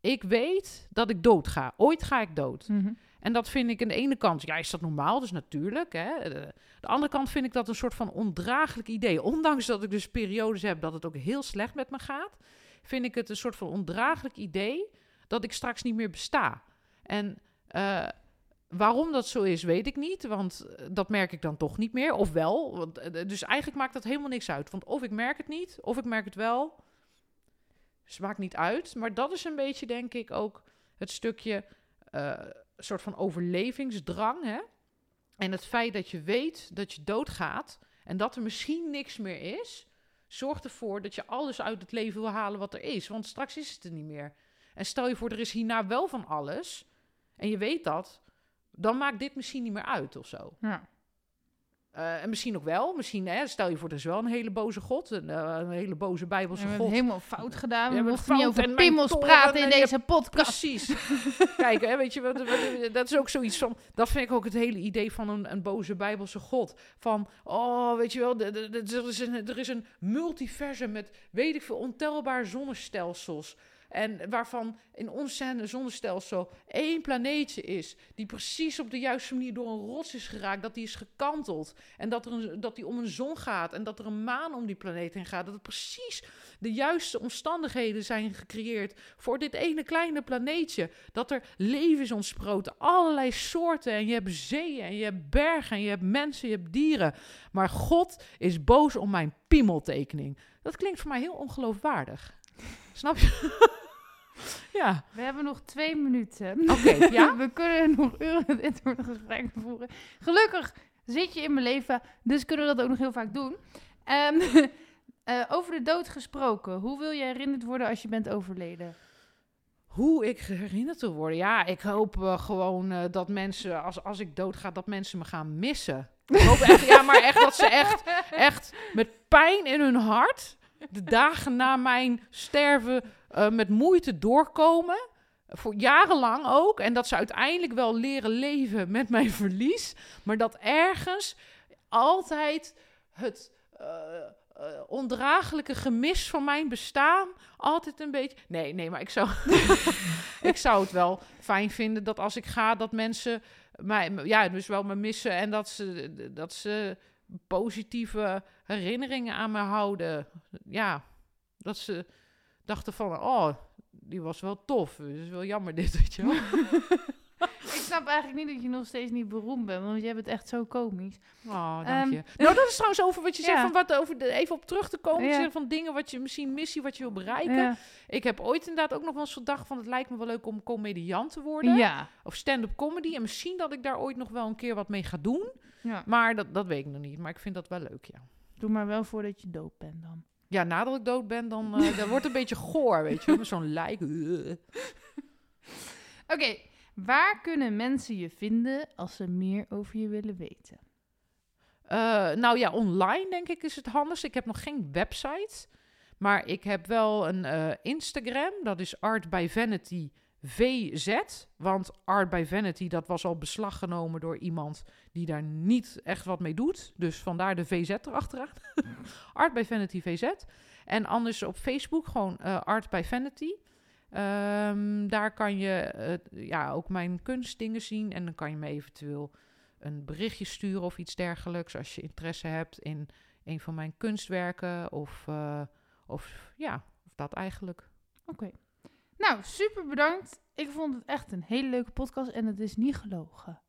ik weet dat ik dood ga. Ooit ga ik dood. Mhm. En dat vind ik aan de ene kant, ja, is dat normaal? Dus natuurlijk. Hè? De, de, andere kant vind ik dat een soort van ondraaglijk idee. Ondanks dat ik dus periodes heb dat het ook heel slecht met me gaat... vind ik het een soort van ondraaglijk idee dat ik straks niet meer besta. En... Uh, Waarom dat zo is, weet ik niet, want eh, dat merk ik dan toch niet meer. Of wel, want, eh, dus eigenlijk maakt dat helemaal niks uit. Want of ik merk het niet, of ik merk het wel. maakt niet uit. Maar dat is een beetje, denk ik, ook het stukje uh, soort van overlevingsdrang. Hè? En het feit dat je weet dat je doodgaat en dat er misschien niks meer is, zorgt ervoor dat je alles uit het leven wil halen wat er is. Want straks is het er niet meer. En stel je voor, er is hierna wel van alles. En je weet dat. Dan maakt dit misschien niet meer uit of zo. Ja. Uh, en misschien ook wel. Misschien, hè, stel je voor, er is wel een hele boze God. Een, uh, een hele boze Bijbelse we God. helemaal fout gedaan. We, We mochten niet over pimmels praten in deze podcast. Precies. Kijk, hè, weet je, wat, wat- dat is ook zoiets van... Dat vind ik ook het hele idee van een, een boze Bijbelse God. Van, oh, weet je wel, er is, een, er is een multiversum met, weet ik veel, ontelbare zonnestelsels. En waarvan in ons zonnestelsel één planeetje is... die precies op de juiste manier door een rots is geraakt. Dat die is gekanteld. En dat, er een, dat die om een zon gaat. En dat er een maan om die planeet heen gaat. Dat het precies de juiste omstandigheden zijn gecreëerd voor dit ene kleine planeetje. Dat er leven is ontsproten, allerlei soorten. En je hebt zeeën, en je hebt bergen, en je hebt mensen, je hebt dieren. Maar God is boos om mijn piemeltekening. Dat klinkt voor mij heel ongeloofwaardig. Snap je? ja, We hebben nog twee minuten. oké. ja? We kunnen nog uren dit soort gesprekken voeren. Gelukkig zit je in mijn leven, dus kunnen we dat ook nog heel vaak doen. Ehm, eh, over de dood gesproken. Hoe wil je herinnerd worden als je bent overleden? Hoe ik herinnerd wil worden? Ja, ik hoop eh, gewoon eh, dat mensen, als, als ik doodga, dat mensen me gaan missen. Ik hoop echt, ja, maar echt dat ze echt, echt met pijn in hun hart de dagen na mijn sterven eh, met moeite doorkomen. Voor jarenlang ook. En dat ze uiteindelijk wel leren leven met mijn verlies. Maar dat ergens altijd het eh, eh, ondraaglijke gemis van mijn bestaan altijd een beetje. Nee, nee, maar ik zou, ik zou het wel fijn vinden dat als ik ga, dat mensen mij, ja, dus wel me missen en dat ze, dat ze positieve herinneringen aan me houden. Ja, dat ze dachten van, oh, die was wel tof. Het is wel jammer dit, weet je wel. Ik snap eigenlijk niet dat je nog steeds niet beroemd bent, want jij bent echt zo komisch. Oh, dank Ehm, je. Nou, dat is trouwens over wat je zegt, ja. van wat over de, even op terug te komen, Ja. je van dingen wat je misschien missie, wat je wil bereiken. Ja. Ik heb ooit inderdaad ook nog wel eens gedacht van, het lijkt me wel leuk om comediant te worden. Ja. Of stand-up comedy. En misschien dat ik daar ooit nog wel een keer wat mee ga doen. ja. Maar dat, dat weet ik nog niet. Maar ik vind dat wel leuk, ja. Doe maar wel voordat je dood bent dan. Ja, nadat ik dood ben, dan eh, dat wordt het een beetje goor, weet je. Met zo'n lijk. Oké, waar kunnen mensen je vinden als ze meer over je willen weten? Eh, nou ja, online denk ik is het handigst. Ik heb nog geen website. Maar ik heb wel een eh, Instagram. Dat is Art by Vanity VZ. Want Art by Vanity, dat was al beslag genomen door iemand die daar niet echt wat mee doet. Dus vandaar de VZ erachteraan. Art by Vanity VZ. En anders op Facebook gewoon eh, Art by Vanity. Ehm, daar kan je eh, ja, ook mijn kunstdingen zien. En dan kan je me eventueel een berichtje sturen of iets dergelijks. Als je interesse hebt in een van mijn kunstwerken. Of, eh, of ja, of dat eigenlijk. Oké. Nou, super bedankt. Ik vond het echt een hele leuke podcast en het is niet gelogen.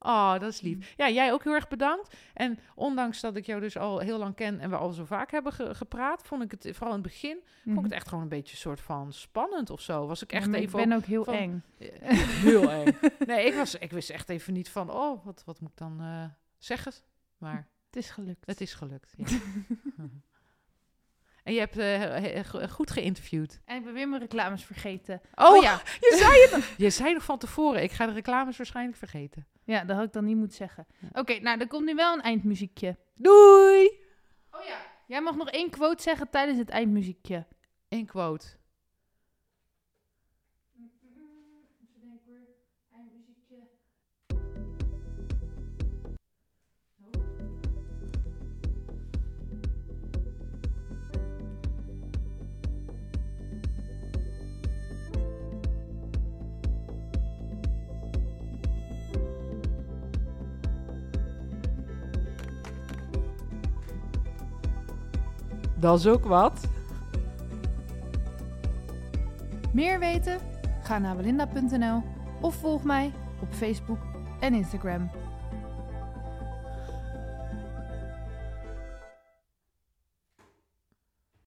Oh, dat is lief. Ja, jij ook heel erg bedankt. En ondanks dat ik jou dus al heel lang ken en we al zo vaak hebben ge- gepraat, vond ik het vooral in het begin, vond ik het echt gewoon een beetje een soort van spannend of zo. Was ik echt Ja, even ik ben ook heel van- eng. Heel eng. Nee, ik, was, ik wist echt even niet van, oh, wat, wat moet ik dan eh, zeggen? Maar Het is gelukt. het is gelukt. Ja. en je hebt eh, goed geïnterviewd. En ik ben weer mijn reclames vergeten. Oh, Oh, ja. je zei het. Je zei nog van tevoren, ik ga de reclames waarschijnlijk vergeten. Ja, dat had ik dan niet moeten zeggen. Oké, nou, er komt nu wel een eindmuziekje. Doei! Oh ja. Jij mag nog één quote zeggen tijdens het eindmuziekje. Eén quote. Dat is ook wat. Meer weten? Ga naar belinda.nl of volg mij op Facebook en Instagram.